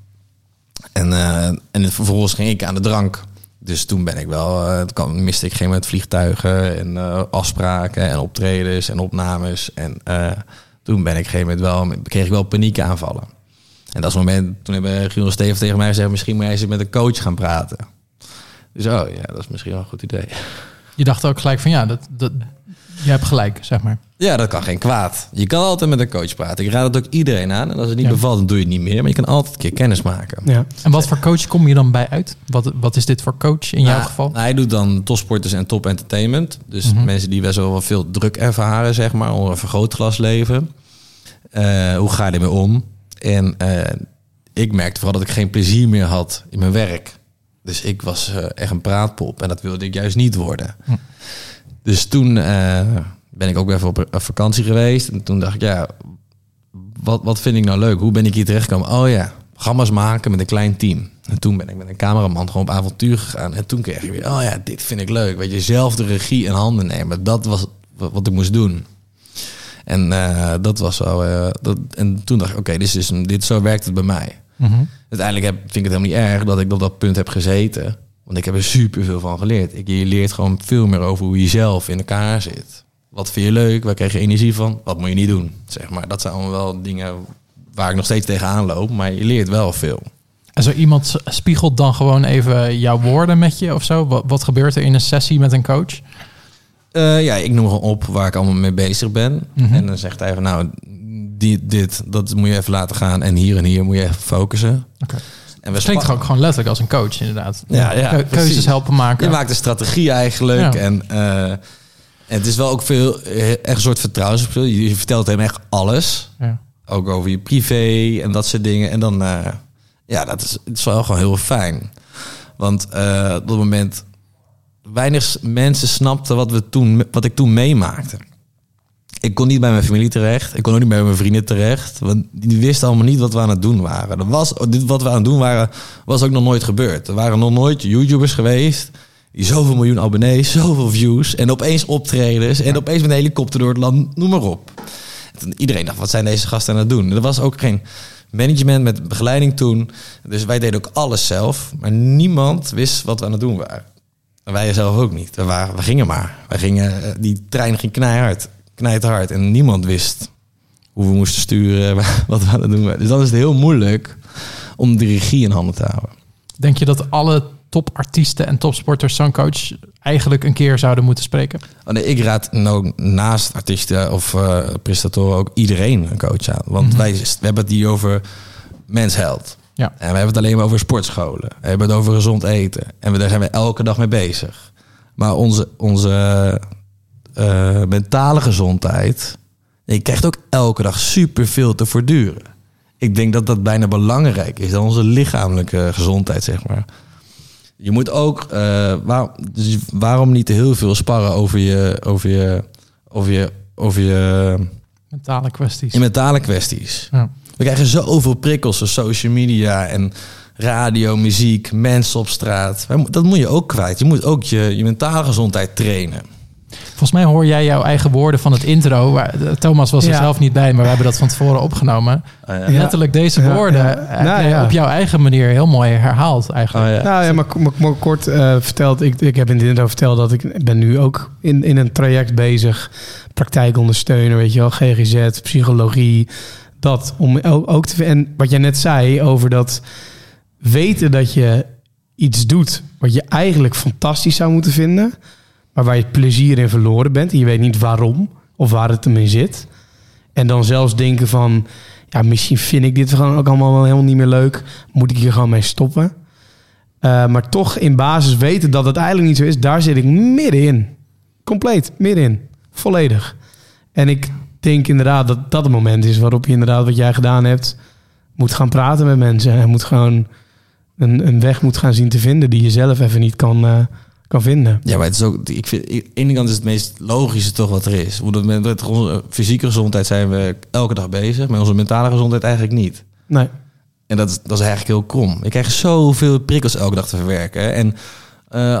En, uh, en vervolgens ging ik aan de drank. Dus toen ben ik wel, uh, kan, miste ik geen met vliegtuigen en uh, afspraken en optredens en opnames. En uh, toen ben ik een gegeven moment wel, kreeg ik wel paniekaanvallen. En dat is moment, toen hebben Giel en Steven tegen mij gezegd, misschien moet jij eens met een coach gaan praten. Dus oh ja, dat is misschien wel een goed idee. Je dacht ook gelijk van ja, dat, dat, je hebt gelijk, zeg maar. Ja, dat kan geen kwaad. Je kan altijd met een coach praten. Ik raad het ook iedereen aan. En als het niet Ja. bevalt, dan doe je het niet meer. Maar je kan altijd een keer kennis maken. Ja. En wat voor coach kom je dan bij uit? Wat, wat is dit voor coach in jouw Nou, geval? Hij doet dan topsporters en top entertainment. Dus Mhm. mensen die best wel wat veel druk ervaren, zeg maar, onder een vergrootglas leven. Eh, hoe ga je ermee om? En eh, ik merkte vooral dat ik geen plezier meer had in mijn werk. Dus ik was eh, echt een praatpop en dat wilde ik juist niet worden. Hm. Dus toen eh, ben ik ook even op vakantie geweest. En toen dacht ik, ja, wat, wat vind ik nou leuk? Hoe ben ik hier terechtgekomen? Oh ja, programma's maken met een klein team. En toen ben ik met een cameraman gewoon op avontuur gegaan. En toen kreeg je weer, oh ja, dit vind ik leuk. Weet je, zelf de regie in handen nemen. Dat was wat, ik moest doen. En eh, dat was zo. eh, dat, en toen dacht ik, oké, dit, is een- dit zo werkt het bij mij. Mhm. Uiteindelijk heb, vind ik het helemaal niet erg dat ik op dat punt heb gezeten. Want ik heb er super veel van geleerd. Ik, je leert gewoon veel meer over hoe je zelf in elkaar zit. Wat vind je leuk? Waar krijg je energie van? Wat moet je niet doen? Zeg maar. Dat zijn allemaal wel dingen waar ik nog steeds tegenaan loop. Maar je leert wel veel. En zo iemand spiegelt dan gewoon even jouw woorden met je of zo? Wat, wat gebeurt er in een sessie met een coach? Eh, ja, ik noem gewoon op waar ik allemaal mee bezig ben. Mhm. En dan zegt hij van nou, die, dit, dat moet je even laten gaan. En hier en hier moet je even focussen. Oké. En we klinkt ook gewoon letterlijk als een coach inderdaad. Ja, ja, Keu- precies. keuzes helpen maken. Je maakt een strategie eigenlijk. Ja. En, eh, en het is wel ook veel, eh, echt een soort vertrouwensspel. Je, je vertelt hem echt alles. Ja. Ook over je privé en dat soort dingen. En dan, eh, ja, dat is, het is wel gewoon heel fijn. Want op dat moment, weinig mensen snapten wat, we toen, wat ik toen meemaakte. Ik kon niet bij mijn familie terecht. Ik kon ook niet bij mijn vrienden terecht. Want die wisten allemaal niet wat we aan het doen waren. Er was, dit wat we aan het doen waren, was ook nog nooit gebeurd. Er waren nog nooit YouTubers geweest. Die zoveel miljoen abonnees, zoveel views. En opeens optredens. En opeens met een helikopter door het land, noem maar op. En iedereen dacht, wat zijn deze gasten aan het doen? Er was ook geen management met begeleiding toen. Dus wij deden ook alles zelf. Maar niemand wist wat we aan het doen waren. En wij zelf ook niet. We, waren, we gingen maar. Wij gingen, eh, die trein ging knijhard, knijthard. En niemand wist hoe we moesten sturen, *laughs* wat we aan het doen. Dus dan is het heel moeilijk om de regie in handen te houden. Denk je dat alle topartiesten en topsporters zo'n coach eigenlijk een keer zouden moeten spreken? Oh nee, ik raad nou naast artiesten of eh presentatoren ook iedereen een coach aan. Want Mhm. wij we hebben het hier over mensheld. Ja. En we hebben het alleen maar over sportscholen. We hebben het over gezond eten. En we, daar zijn we elke dag mee bezig. Maar onze, onze eh, mentale gezondheid... Je krijgt ook elke dag superveel te voortduren. Ik denk dat dat bijna belangrijk is dan onze lichamelijke gezondheid, zeg maar. Je moet ook, eh, waar, dus waarom niet te heel veel sparren over je, over je, over je, over je, Mentale kwesties. je mentale kwesties? Ja. We krijgen zoveel prikkels van social media en radio, muziek, mensen op straat. Dat moet je ook kwijt. Je moet ook je, je mentale gezondheid trainen. Volgens mij hoor jij jouw eigen woorden van het intro. Waar, eh, Thomas was er Ja. zelf niet bij, maar we hebben dat van tevoren opgenomen. Ja. Letterlijk deze Ja, woorden ja. heb Nou, ja. op jouw eigen manier heel mooi herhaald eigenlijk. Oh, ja. Nou ja, maar, maar, maar kort eh, verteld, ik, ik heb in dit intro verteld dat ik ben nu ook in, in een traject bezig. Praktijkondersteuner, weet je wel, GGZ, psychologie. Dat om ook, ook te en wat jij net zei over dat weten dat je iets doet wat je eigenlijk fantastisch zou moeten vinden, maar waar je plezier in verloren bent en je weet niet waarom of waar het in zit. En dan zelfs denken van, ja, misschien vind ik dit gewoon ook allemaal wel helemaal niet meer leuk. Moet ik hier gewoon mee stoppen? Uh, maar toch in basis weten dat het eigenlijk niet zo is, daar zit ik middenin. Compleet, middenin. Volledig. En ik denk inderdaad dat dat het moment is waarop je inderdaad wat jij gedaan hebt, moet gaan praten met mensen. En moet gewoon een, een weg moet gaan zien te vinden die je zelf even niet kan, eh, kan vinden. Ja, maar het is ook, ik vind, aan de ene kant is het meest logische toch wat er is. Met, met onze fysieke gezondheid zijn we elke dag bezig, met onze mentale gezondheid eigenlijk niet. Nee. En dat is, dat is eigenlijk heel krom. Ik krijg zoveel prikkels elke dag te verwerken. En eh,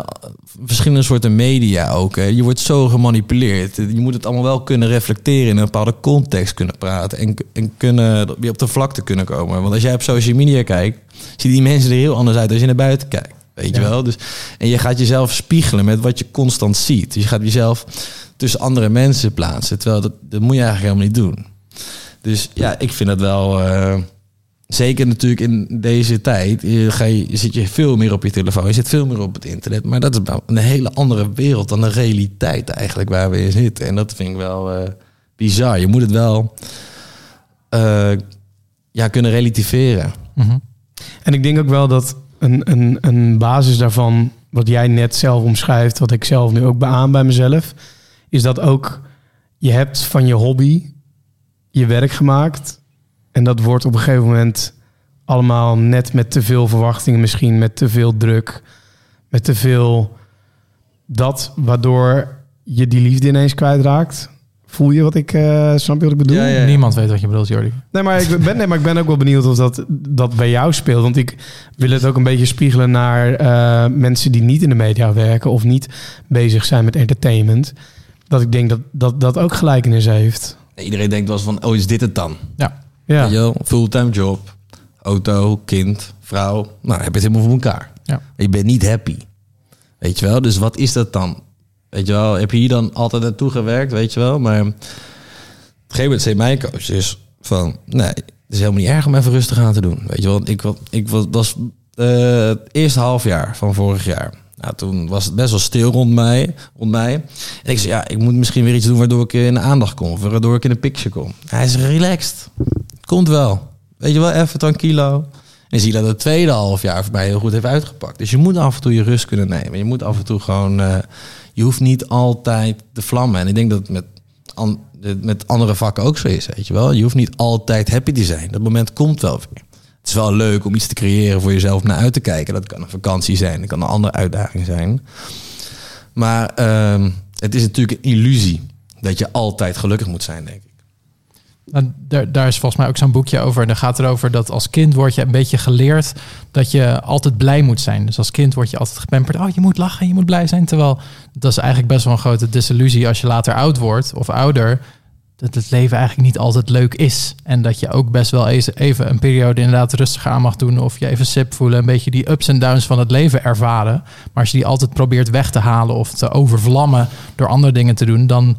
verschillende soorten media ook. Hè. Je wordt zo gemanipuleerd. Je moet het allemaal wel kunnen reflecteren in een bepaalde context kunnen praten. En, en kunnen, weer op de vlakte kunnen komen. Want als jij op social media kijkt, zien die mensen er heel anders uit als je naar buiten kijkt. Weet je wel? Dus, en je gaat jezelf spiegelen met wat je constant ziet. Dus je gaat jezelf tussen andere mensen plaatsen. Terwijl dat, dat moet je eigenlijk helemaal niet doen. Dus ja, ik vind dat wel... eh, Zeker natuurlijk in deze tijd je ga je, zit je veel meer op je telefoon, je zit veel meer op het internet. Maar dat is wel een hele andere wereld dan de realiteit eigenlijk waar we in zitten. En dat vind ik wel eh, bizar. Je moet het wel eh, ja, kunnen relativeren. Mhm. En ik denk ook wel dat een, een, een basis daarvan, wat jij net zelf omschrijft, wat ik zelf nu ook beaam bij mezelf, is dat ook je hebt van je hobby je werk gemaakt. En dat wordt op een gegeven moment allemaal net met te veel verwachtingen, misschien met te veel druk, met te veel dat, waardoor je die liefde ineens kwijtraakt. Voel je wat ik, eh, snap je wat ik bedoel? Ja, ja. Niemand weet wat je bedoelt, Jordi. Nee, maar ik ben, nee, maar ik ben ook wel benieuwd of dat, dat bij jou speelt. Want ik wil het ook een beetje spiegelen naar eh, mensen die niet in de media werken of niet bezig zijn met entertainment. Dat ik denk dat dat, dat ook gelijkenis heeft. Iedereen denkt wel eens van, oh is dit het dan? Ja. Ja, je? Fulltime job, auto, kind, vrouw. Nou, heb je het helemaal voor elkaar. Ja. Je bent niet happy. Weet je wel? Dus wat is dat dan? Weet je wel? Heb je hier dan altijd naartoe gewerkt? Weet je wel? Maar op een gegeven zei mijn coach dus van... Nee, het is helemaal niet erg om even rustig aan te doen. Weet je wel? Ik, ik was, was eh, het eerste half jaar van vorig jaar. Nou, toen was het best wel stil rond mij, rond mij. En ik zei, ja, ik moet misschien weer iets doen waardoor ik in de aandacht kom. Waardoor ik in de picture kom. Hij is relaxed. Komt wel. Weet je wel, even tranquilo. En zie dat het tweede half jaar voor mij heel goed heeft uitgepakt. Dus je moet af en toe je rust kunnen nemen. Je moet af en toe gewoon... eh, je hoeft niet altijd te vlammen. En ik denk dat het met, met andere vakken ook zo is, weet je wel. Je hoeft niet altijd happy te zijn. Dat moment komt wel weer. Het is wel leuk om iets te creëren voor jezelf naar uit te kijken. Dat kan een vakantie zijn, dat kan een andere uitdaging zijn. Maar ehm, het is natuurlijk een illusie dat je altijd gelukkig moet zijn, denk ik. Nou, daar, daar is volgens mij ook zo'n boekje over. En daar gaat erover dat als kind word je een beetje geleerd dat je altijd blij moet zijn. Dus als kind word je altijd gepamperd. Oh, je moet lachen, je moet blij zijn. Terwijl dat is eigenlijk best wel een grote disillusie als je later oud wordt of ouder. Dat het leven eigenlijk niet altijd leuk is. En dat je ook best wel even een periode inderdaad rustig aan mag doen. Of je even sip voelen. Een beetje die ups en downs van het leven ervaren. Maar als je die altijd probeert weg te halen of te overvlammen door andere dingen te doen, dan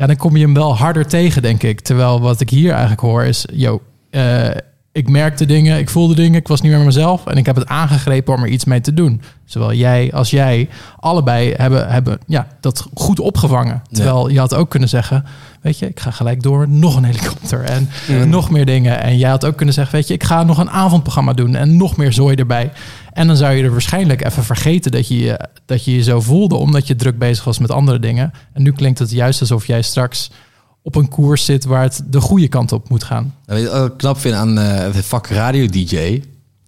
ja, dan kom je hem wel harder tegen, denk ik. Terwijl wat ik hier eigenlijk hoor is, yo, eh, ik merkte dingen, ik voelde dingen, ik was niet meer mezelf en ik heb het aangegrepen om er iets mee te doen. Zowel jij als jij, allebei hebben, hebben ja, dat goed opgevangen. Terwijl je had ook kunnen zeggen, weet je, ik ga gelijk door, nog een helikopter en nog meer dingen. En jij had ook kunnen zeggen, weet je, ik ga nog een avondprogramma doen en nog meer zooi erbij. En dan zou je er waarschijnlijk even vergeten dat je, je- dat je je zo voelde, omdat je druk bezig was met andere dingen. En nu klinkt het juist alsof jij straks op een koers zit waar het de goede kant op moet gaan. Nou, weet je wat ik knap vind aan het vak radio-dj?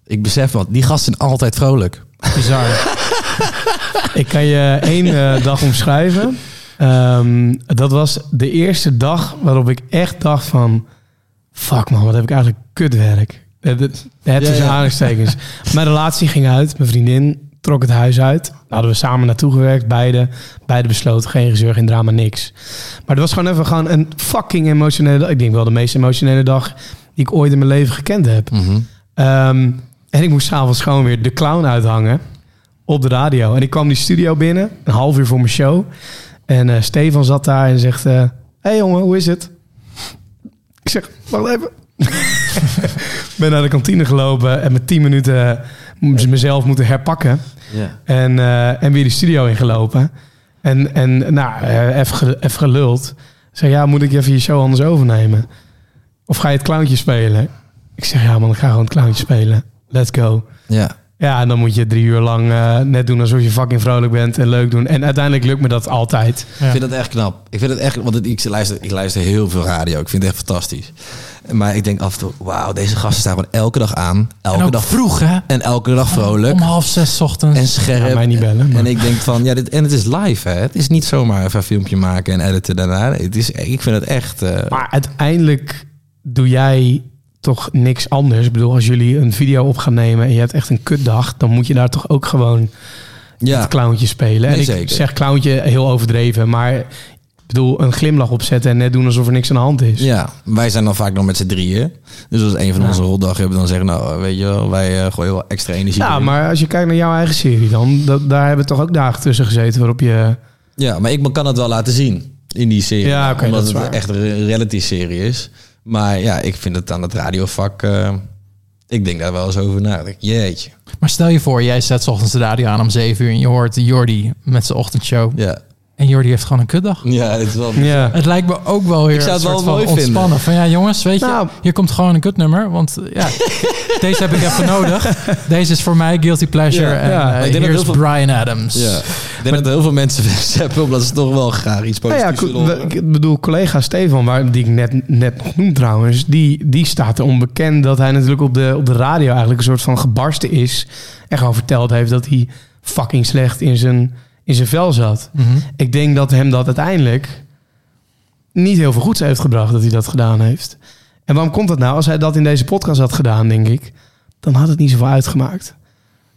Ik besef wat, die gasten zijn altijd vrolijk. Bizar. *laughs* Ik kan je één eh, dag omschrijven. Ehm, dat was de eerste dag waarop ik echt dacht van... Fuck man, wat heb ik eigenlijk kutwerk. Het, het, het is aanhalingstekens. Mijn relatie ging uit. Mijn vriendin trok het huis uit. Daar hadden we samen naartoe gewerkt. Beide, beide besloten. Geen gezeur, geen drama, niks. Maar het was gewoon even gewoon een fucking emotionele dag. Ik denk wel de meest emotionele dag die ik ooit in mijn leven gekend heb. Ehm, en ik moest s'avonds gewoon weer de clown uithangen op de radio. En ik kwam die studio binnen, een half uur voor mijn show. En eh, Stefan zat daar en zegt... Hé hey jongen, hoe is het? Ik zeg, wacht even. *laughs* ben naar de kantine gelopen en met 10 minuten mezelf moeten herpakken. Ja. En, eh, en weer de studio ingelopen. En, en nou, eh, even, even geluld. Zeg, ja, moet ik even je show anders overnemen? Of ga je het clowntje spelen? Ik zeg, ja man, ik ga gewoon het clowntje spelen. Let's go. Ja. Ja, en dan moet je drie uur lang eh, net doen alsof je fucking vrolijk bent en leuk doen. En uiteindelijk lukt me dat altijd. Ik vind dat echt knap. Ik vind het echt, want ik luister, ik luister heel veel radio. Ik vind het echt fantastisch. Maar ik denk af en toe, wauw, deze gasten staan gewoon elke dag aan. Elke En ook dag vroeg, hè? En elke dag vrolijk. Om half zes 's ochtends. En scherp. Ja, mij niet bellen, maar- En ik denk van, ja, dit, en het is live, hè. Het is niet zomaar even een filmpje maken en editen daarna. Het is, ik vind het echt... eh, Maar uiteindelijk doe jij toch niks anders. Ik bedoel, als jullie een video op gaan nemen en je hebt echt een kutdag, dan moet je daar toch ook gewoon ja, het clowntje spelen. en ik zeker. zeg clowntje heel overdreven, maar ik bedoel, een glimlach opzetten en net doen alsof er niks aan de hand is. ja, wij zijn dan vaak nog met z'n drieën. Dus als een van Ja. onze rotdag hebben, dan zeggen nou, weet je wel, wij eh, gooien wel extra energie Ja, maar als je kijkt naar jouw eigen serie dan, dat, daar hebben toch ook dagen tussen gezeten waarop je... Ja, maar ik kan het wel laten zien in die serie. Ja, oké, omdat dat is het waar. echt een reality-serie is. Maar ja, ik vind het aan het radiovak... eh, ik denk daar wel eens over na. Denk, Jeetje. Maar stel je voor, jij zet 's ochtends de radio aan om 7 uur en je hoort Jordi met zijn ochtendshow. Ja, En Jordi heeft gewoon een kutdag. ja het is wel... Ja. Het lijkt me ook wel weer Ik zou het een wel soort van mooi vinden. ontspannen. Van ja, jongens, weet je, Nou. hier komt gewoon een kutnummer. Want ja, *laughs* deze heb ik even nodig. Deze is voor mij Guilty Pleasure. Ja, en ja. Ik denk dat hier is heel veel- Brian Adams. Ja. Ik denk dat heel veel mensen *laughs* hebben, omdat ze toch wel graag iets Nou positiefs ja, willen co- horen. ik bedoel, collega Stefan, waar, die ik net, net nog noem trouwens, die, die staat er onbekend dat hij natuurlijk op de, op de radio eigenlijk een soort van gebarsten is. En gewoon verteld heeft dat hij fucking slecht in zijn, in zijn vel zat. Mhm. Ik denk dat hem dat uiteindelijk niet heel veel goeds heeft gebracht dat hij dat gedaan heeft. En waarom komt dat nou? Als hij dat in deze podcast had gedaan, denk ik, dan had het niet zoveel uitgemaakt.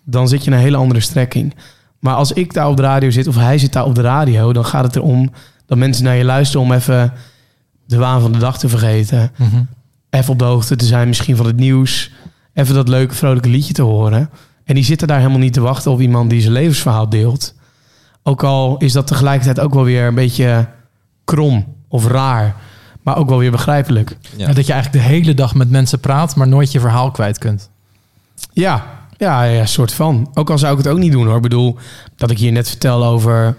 Dan zit je in een hele andere strekking. Maar als ik daar op de radio zit of hij zit daar op de radio, dan gaat het erom dat mensen naar je luisteren om even de waan van de dag te vergeten. Mhm. Even op de hoogte te zijn misschien van het nieuws. Even dat leuke, vrolijke liedje te horen. En die zitten daar helemaal niet te wachten op iemand die zijn levensverhaal deelt. Ook al is dat tegelijkertijd ook wel weer een beetje krom of raar. Maar ook wel weer begrijpelijk. Ja. Dat je eigenlijk de hele dag met mensen praat, maar nooit je verhaal kwijt kunt. Ja, ja, ja, soort van. Ook al zou ik het ook niet doen hoor. Ik bedoel, dat ik hier net vertel over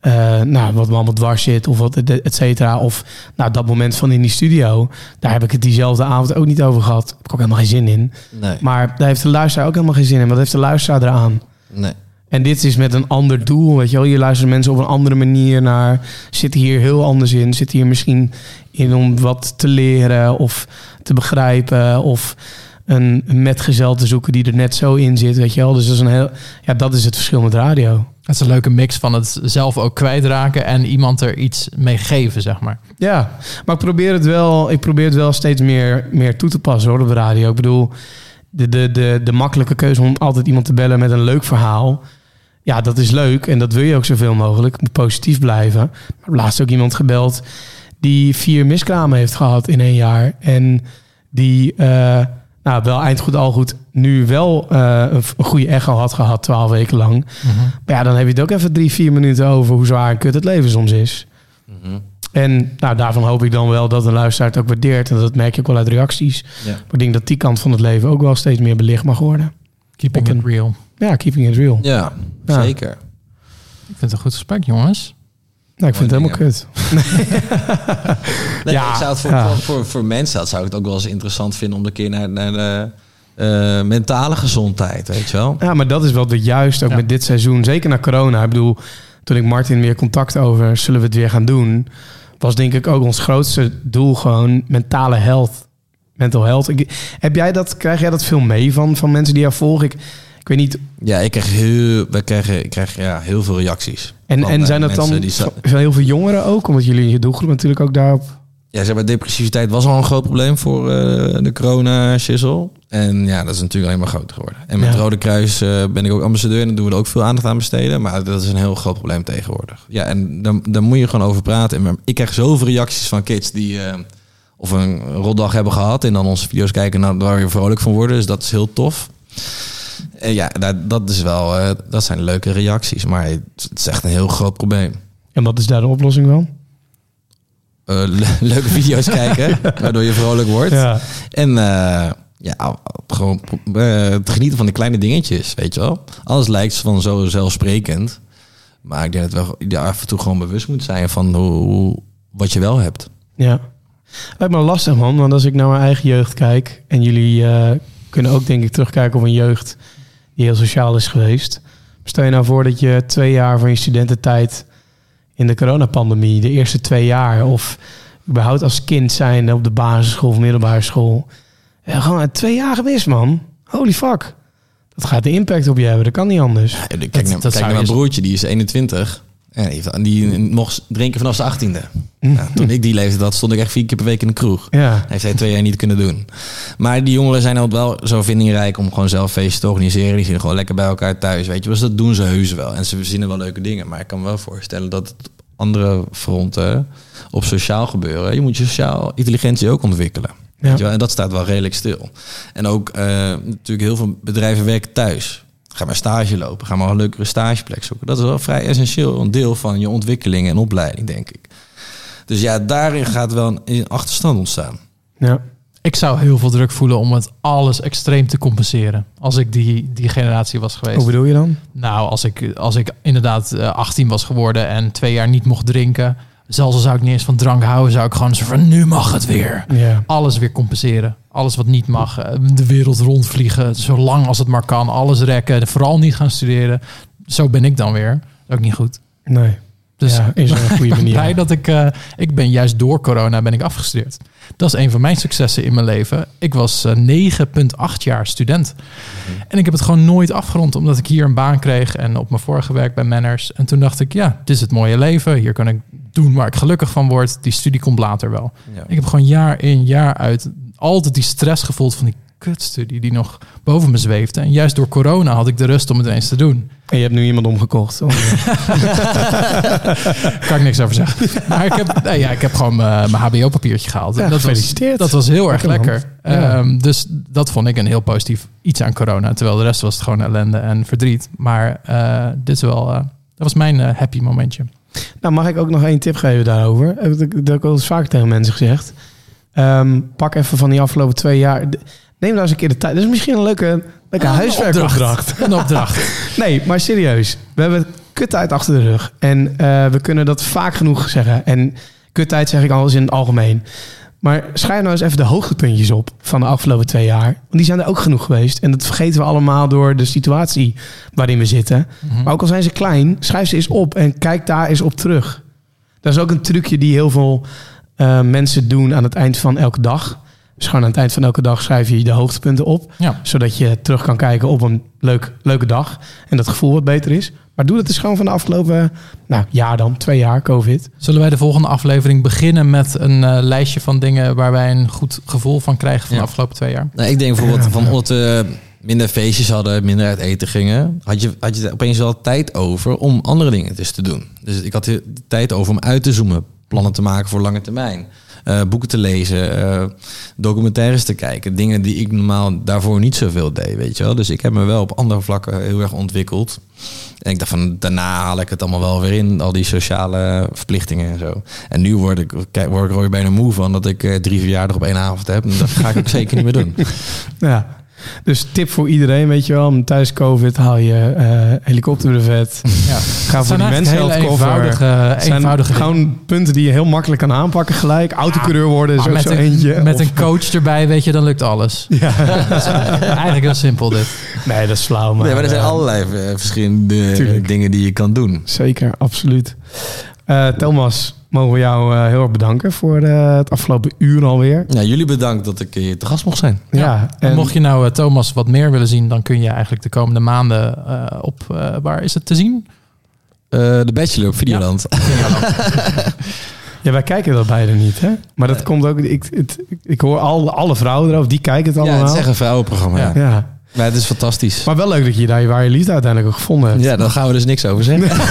eh, nou, wat me allemaal dwars zit of wat, et cetera. Of nou, dat moment van in die studio. Daar heb ik het diezelfde avond ook niet over gehad. Heb ik ook helemaal geen zin in. Nee, Maar daar heeft de luisteraar ook helemaal geen zin in. Wat heeft de luisteraar eraan? nee. En dit is met een ander doel, weet je wel. Je luistert mensen op een andere manier naar. Zitten hier heel anders in. Zitten hier misschien in om wat te leren of te begrijpen. Of een een metgezel te zoeken die er net zo in zit, weet je wel. Dus dat is, een heel, ja, dat is het verschil met radio. Het is een leuke mix van het zelf ook kwijtraken en iemand er iets mee geven, zeg maar. Ja, maar ik probeer het wel, ik probeer het wel steeds meer, meer toe te passen hoor, op de radio. Ik bedoel, de, de, de, de makkelijke keuze om altijd iemand te bellen met een leuk verhaal. Ja, dat is leuk en dat wil je ook zoveel mogelijk. Moet positief blijven. Maar ik heb laatst ook iemand gebeld die vier miskramen heeft gehad in één jaar. En die, eh, nou, wel eind goed al goed, nu wel eh, een, een goede echo had gehad, twaalf weken lang. Maar ja, dan heb je het ook even drie, vier minuten over hoe zwaar en kut het leven soms is. Mhm. En nou, daarvan hoop ik dan wel dat de luisteraar het ook waardeert. En dat merk je ook wel uit reacties. Ja. Maar ik denk dat die kant van het leven ook wel steeds meer belicht mag worden. Keeping Op it real. Ja, keeping it real. Ja, Ja. zeker. Ik vind het een goed gesprek, jongens. Nou, ik vind het helemaal kut. *laughs* Nee, Ja, ik zou het voor, ja. voor, voor, voor mensen dat zou ik het ook wel eens interessant vinden om een keer naar, naar de eh, mentale gezondheid, weet je wel. Ja, maar dat is wel de juist ook Ja. met dit seizoen. Zeker na corona. Ik bedoel, toen ik Martin weer contact over zullen we het weer gaan doen... was denk ik ook ons grootste doel gewoon mentale health. Mental health. Ik, heb jij dat, krijg jij dat veel mee van, van mensen die jou volgen? Ik, ik weet niet, Ja, ik krijg heel, we krijgen, ik krijg ja, heel veel reacties. En, en eh, zijn dat dan die zijn heel veel jongeren ook? Omdat jullie in je doelgroep natuurlijk ook daarop... Ja, zeg maar, depressiviteit was al een groot probleem voor eh, de corona-shizzle. En ja, dat is natuurlijk alleen maar groter geworden. En met Ja. Rode Kruis eh, ben ik ook ambassadeur en daar doen we er ook veel aandacht aan besteden. Maar dat is een heel groot probleem tegenwoordig. Ja, en dan, dan moet je gewoon over praten. En ik krijg zoveel reacties van kids die of een rotdag hebben gehad en dan onze video's kijken en daar weer vrolijk van worden. Dus dat is heel tof. En ja, dat, dat is wel, eh, dat zijn leuke reacties. Maar het is echt een heel groot probleem. En wat is daar de oplossing van? Eh, le- *laughs* leuke video's *laughs* kijken, waardoor je vrolijk wordt. Ja. En eh, ja, gewoon eh, te genieten van de kleine dingetjes, weet je wel. Alles lijkt van zo zelfsprekend. Maar ik denk dat we ja, af en toe gewoon bewust moet zijn van hoe, hoe- wat je wel hebt. ja. Lijkt me lastig, man. Want als ik naar mijn eigen jeugd kijk... en jullie eh, kunnen ook, denk ik, terugkijken op een jeugd... die heel sociaal is geweest. Stel je nou voor dat je twee jaar van je studententijd in de coronapandemie, de eerste twee jaar, of überhaupt als kind zijn op de basisschool of middelbare school, ja, gewoon twee jaar gemist, man. Holy fuck. Dat gaat de impact op je hebben, dat kan niet anders. Ja, kijk Dat- naar, dat kijk naar mijn je- broertje, die is 21. En die, mocht drinken vanaf zijn 18e. Nou, toen ik die leeftijd had, stond ik echt vier keer per week in de kroeg. Ja, Heeft hij twee jaar niet kunnen doen. Maar die jongeren zijn altijd wel zo vindingrijk om gewoon zelf feesten te organiseren. Die zitten gewoon lekker bij elkaar thuis, weet je. Dus dat doen ze heus wel. En ze verzinnen wel leuke dingen. Maar ik kan me wel voorstellen dat het op andere fronten op sociaal gebeuren. Je moet je sociaal intelligentie ook ontwikkelen. Ja. Weet je wel? En dat staat wel redelijk stil. En ook eh, natuurlijk heel veel bedrijven werken thuis. Ga maar stage lopen. Ga maar een leukere stageplek zoeken. Dat is wel vrij essentieel. Een deel van je ontwikkeling en opleiding, denk ik. Dus ja, daarin gaat wel een- achterstand ontstaan. ja. Ik zou heel veel druk voelen om het alles extreem te compenseren. Als ik die, die generatie was geweest. Hoe bedoel je dan? Nou, als ik, als ik inderdaad eh, 18 was geworden en twee jaar niet mocht drinken. Zelfs al zou ik niet eens van drank houden, zou ik gewoon zo van nu mag het weer. Ja. Alles weer compenseren. Alles wat niet mag. eh, De wereld rondvliegen, zolang als het maar kan. Alles rekken. Vooral niet gaan studeren. Zo ben ik dan weer. Dat is ook niet goed. Nee. Dus ja, is een goede *laughs* ik ben manier. blij dat ik... eh, ik ben juist door corona ben ik afgestudeerd. Dat is een van mijn successen in mijn leven. Ik was eh, 9,8 jaar student. En ik heb het gewoon nooit afgerond, omdat ik hier een baan kreeg en op mijn vorige werk bij Manners. En toen dacht ik, ja, dit is het mooie leven. Hier kan ik doen waar ik gelukkig van word. Die studie komt later wel. Ja. Ik heb gewoon jaar in, jaar uit altijd die stress gevoeld van die kutstudie die nog boven me zweefde. En juist door corona had ik de rust om het eens te doen. En je hebt nu iemand omgekocht. Om- *laughs* kan ik niks over zeggen. Maar ik heb, nee, ja, ik heb gewoon mijn HBO-papiertje gehaald. Ja, En dat, was, dat was heel erg Lekker. Ja. Ehm, dus dat vond ik een heel positief iets aan corona. Terwijl de rest was het gewoon ellende en verdriet. Maar eh, dit is wel, eh, dat was mijn eh, happy momentje. Nou, mag ik ook nog één tip geven daarover? Dat heb ik al eens vaak tegen mensen gezegd. Ehm, pak even van die afgelopen twee jaar. Neem nou eens een keer de tijd. Dat is misschien een leuke, leuke Een huiswerkopdracht. Een opdracht. *laughs* Nee, maar serieus. We hebben kuttijd achter de rug. En eh, we kunnen dat vaak genoeg zeggen. En kuttijd zeg ik alles in het algemeen. Maar schrijf nou eens even de hoogtepuntjes op van de afgelopen twee jaar. Want die zijn er ook genoeg geweest. En dat vergeten we allemaal door de situatie waarin we zitten. Maar ook al zijn ze klein, schrijf ze eens op en kijk daar eens op terug. Dat is ook een trucje die heel veel eh, mensen doen aan het eind van elke dag. Dus gewoon aan het eind van elke dag schrijf je de hoogtepunten op. Ja. Zodat je terug kan kijken op een leuk, leuke dag. En dat gevoel wat beter is. Maar doe dat dus gewoon van de afgelopen nou, jaar dan. Twee jaar COVID. Zullen wij de volgende aflevering beginnen met een eh, lijstje van dingen waar wij een goed gevoel van krijgen van Ja. de afgelopen twee jaar? Nou, ik denk bijvoorbeeld van omdat we minder feestjes hadden, minder uit eten gingen, had je, had je opeens wel tijd over om andere dingen dus te doen. Dus ik had de tijd over om uit te zoomen, plannen te maken voor lange termijn. eh, boeken te lezen, eh, documentaires te kijken. Dingen die ik normaal daarvoor niet zoveel deed, weet je wel. Dus ik heb me wel op andere vlakken heel erg ontwikkeld. En ik dacht van, daarna haal ik het allemaal wel weer in. Al die sociale verplichtingen en zo. En nu word ik, word ik er bijna moe van dat ik eh, drie verjaardag op één avond heb. En dat ga ik ook zeker niet meer doen. *laughs* Ja. Dus tip voor iedereen, weet je wel. Tijdens COVID haal je eh helikopterbrevet. *laughs* Ja. Ga voor die hele mensenhealth cover. eenvoudige, Het zijn eenvoudige dingen. gewoon punten die je heel makkelijk kan aanpakken gelijk. Autocoureur worden is Maar ook met zo een, eentje. met Of- een coach erbij, weet je, dan lukt alles. *laughs* Ja. *laughs* Eigenlijk heel simpel dit. Nee, dat is flauw. Maar, nee, maar er zijn eh, allerlei eh, verschillende Tuurlijk. dingen die je kan doen. Zeker, absoluut. Eh, Thomas, mogen we jou eh, heel erg bedanken voor eh, het afgelopen uur alweer. Ja, jullie bedankt dat ik hier te gast mocht zijn. Ja, En mocht je nou, eh, Thomas, wat meer willen zien, dan kun je eigenlijk de komende maanden eh, op, eh, waar is het te zien? Eh, de Bachelor op Videoland. *laughs* *laughs* Ja, wij kijken dat beide niet, hè? Maar dat komt ook... Ik, het, ik hoor al, alle vrouwen erover, die kijken het Ja, allemaal. het is echt een vrouwenprogramma. Ja. Ja. Ja. Maar het is fantastisch. Maar wel leuk dat je daar je ware liefde uiteindelijk ook gevonden hebt. Ja, daar gaan we dus niks over zeggen. *laughs*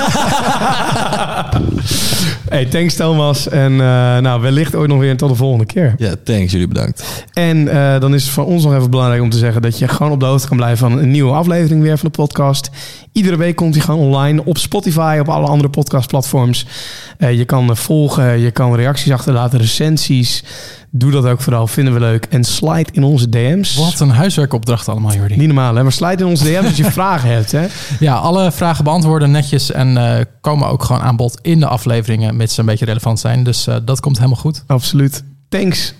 Hey, thanks Thomas. En eh, nou, wellicht ooit nog weer tot de volgende keer. Ja, thanks. Jullie bedankt. En eh, dan is het voor ons nog even belangrijk om te zeggen dat je gewoon op de hoogte kan blijven van een nieuwe aflevering weer van de podcast. Iedere week komt hij gewoon online op Spotify, op alle andere podcastplatforms. Eh, je kan volgen, je kan reacties achterlaten, recensies. Doe dat ook vooral, vinden we leuk. En slide in onze DM's. Wat een huiswerkopdracht allemaal, Jordi. Niet normaal, hè? Maar slide in onze DM's als je *laughs* vragen hebt, hè? Ja, alle vragen beantwoorden netjes en eh, komen ook gewoon aan bod in de afleveringen, mits ze een beetje relevant zijn. Dus eh, dat komt helemaal goed. Absoluut. Thanks.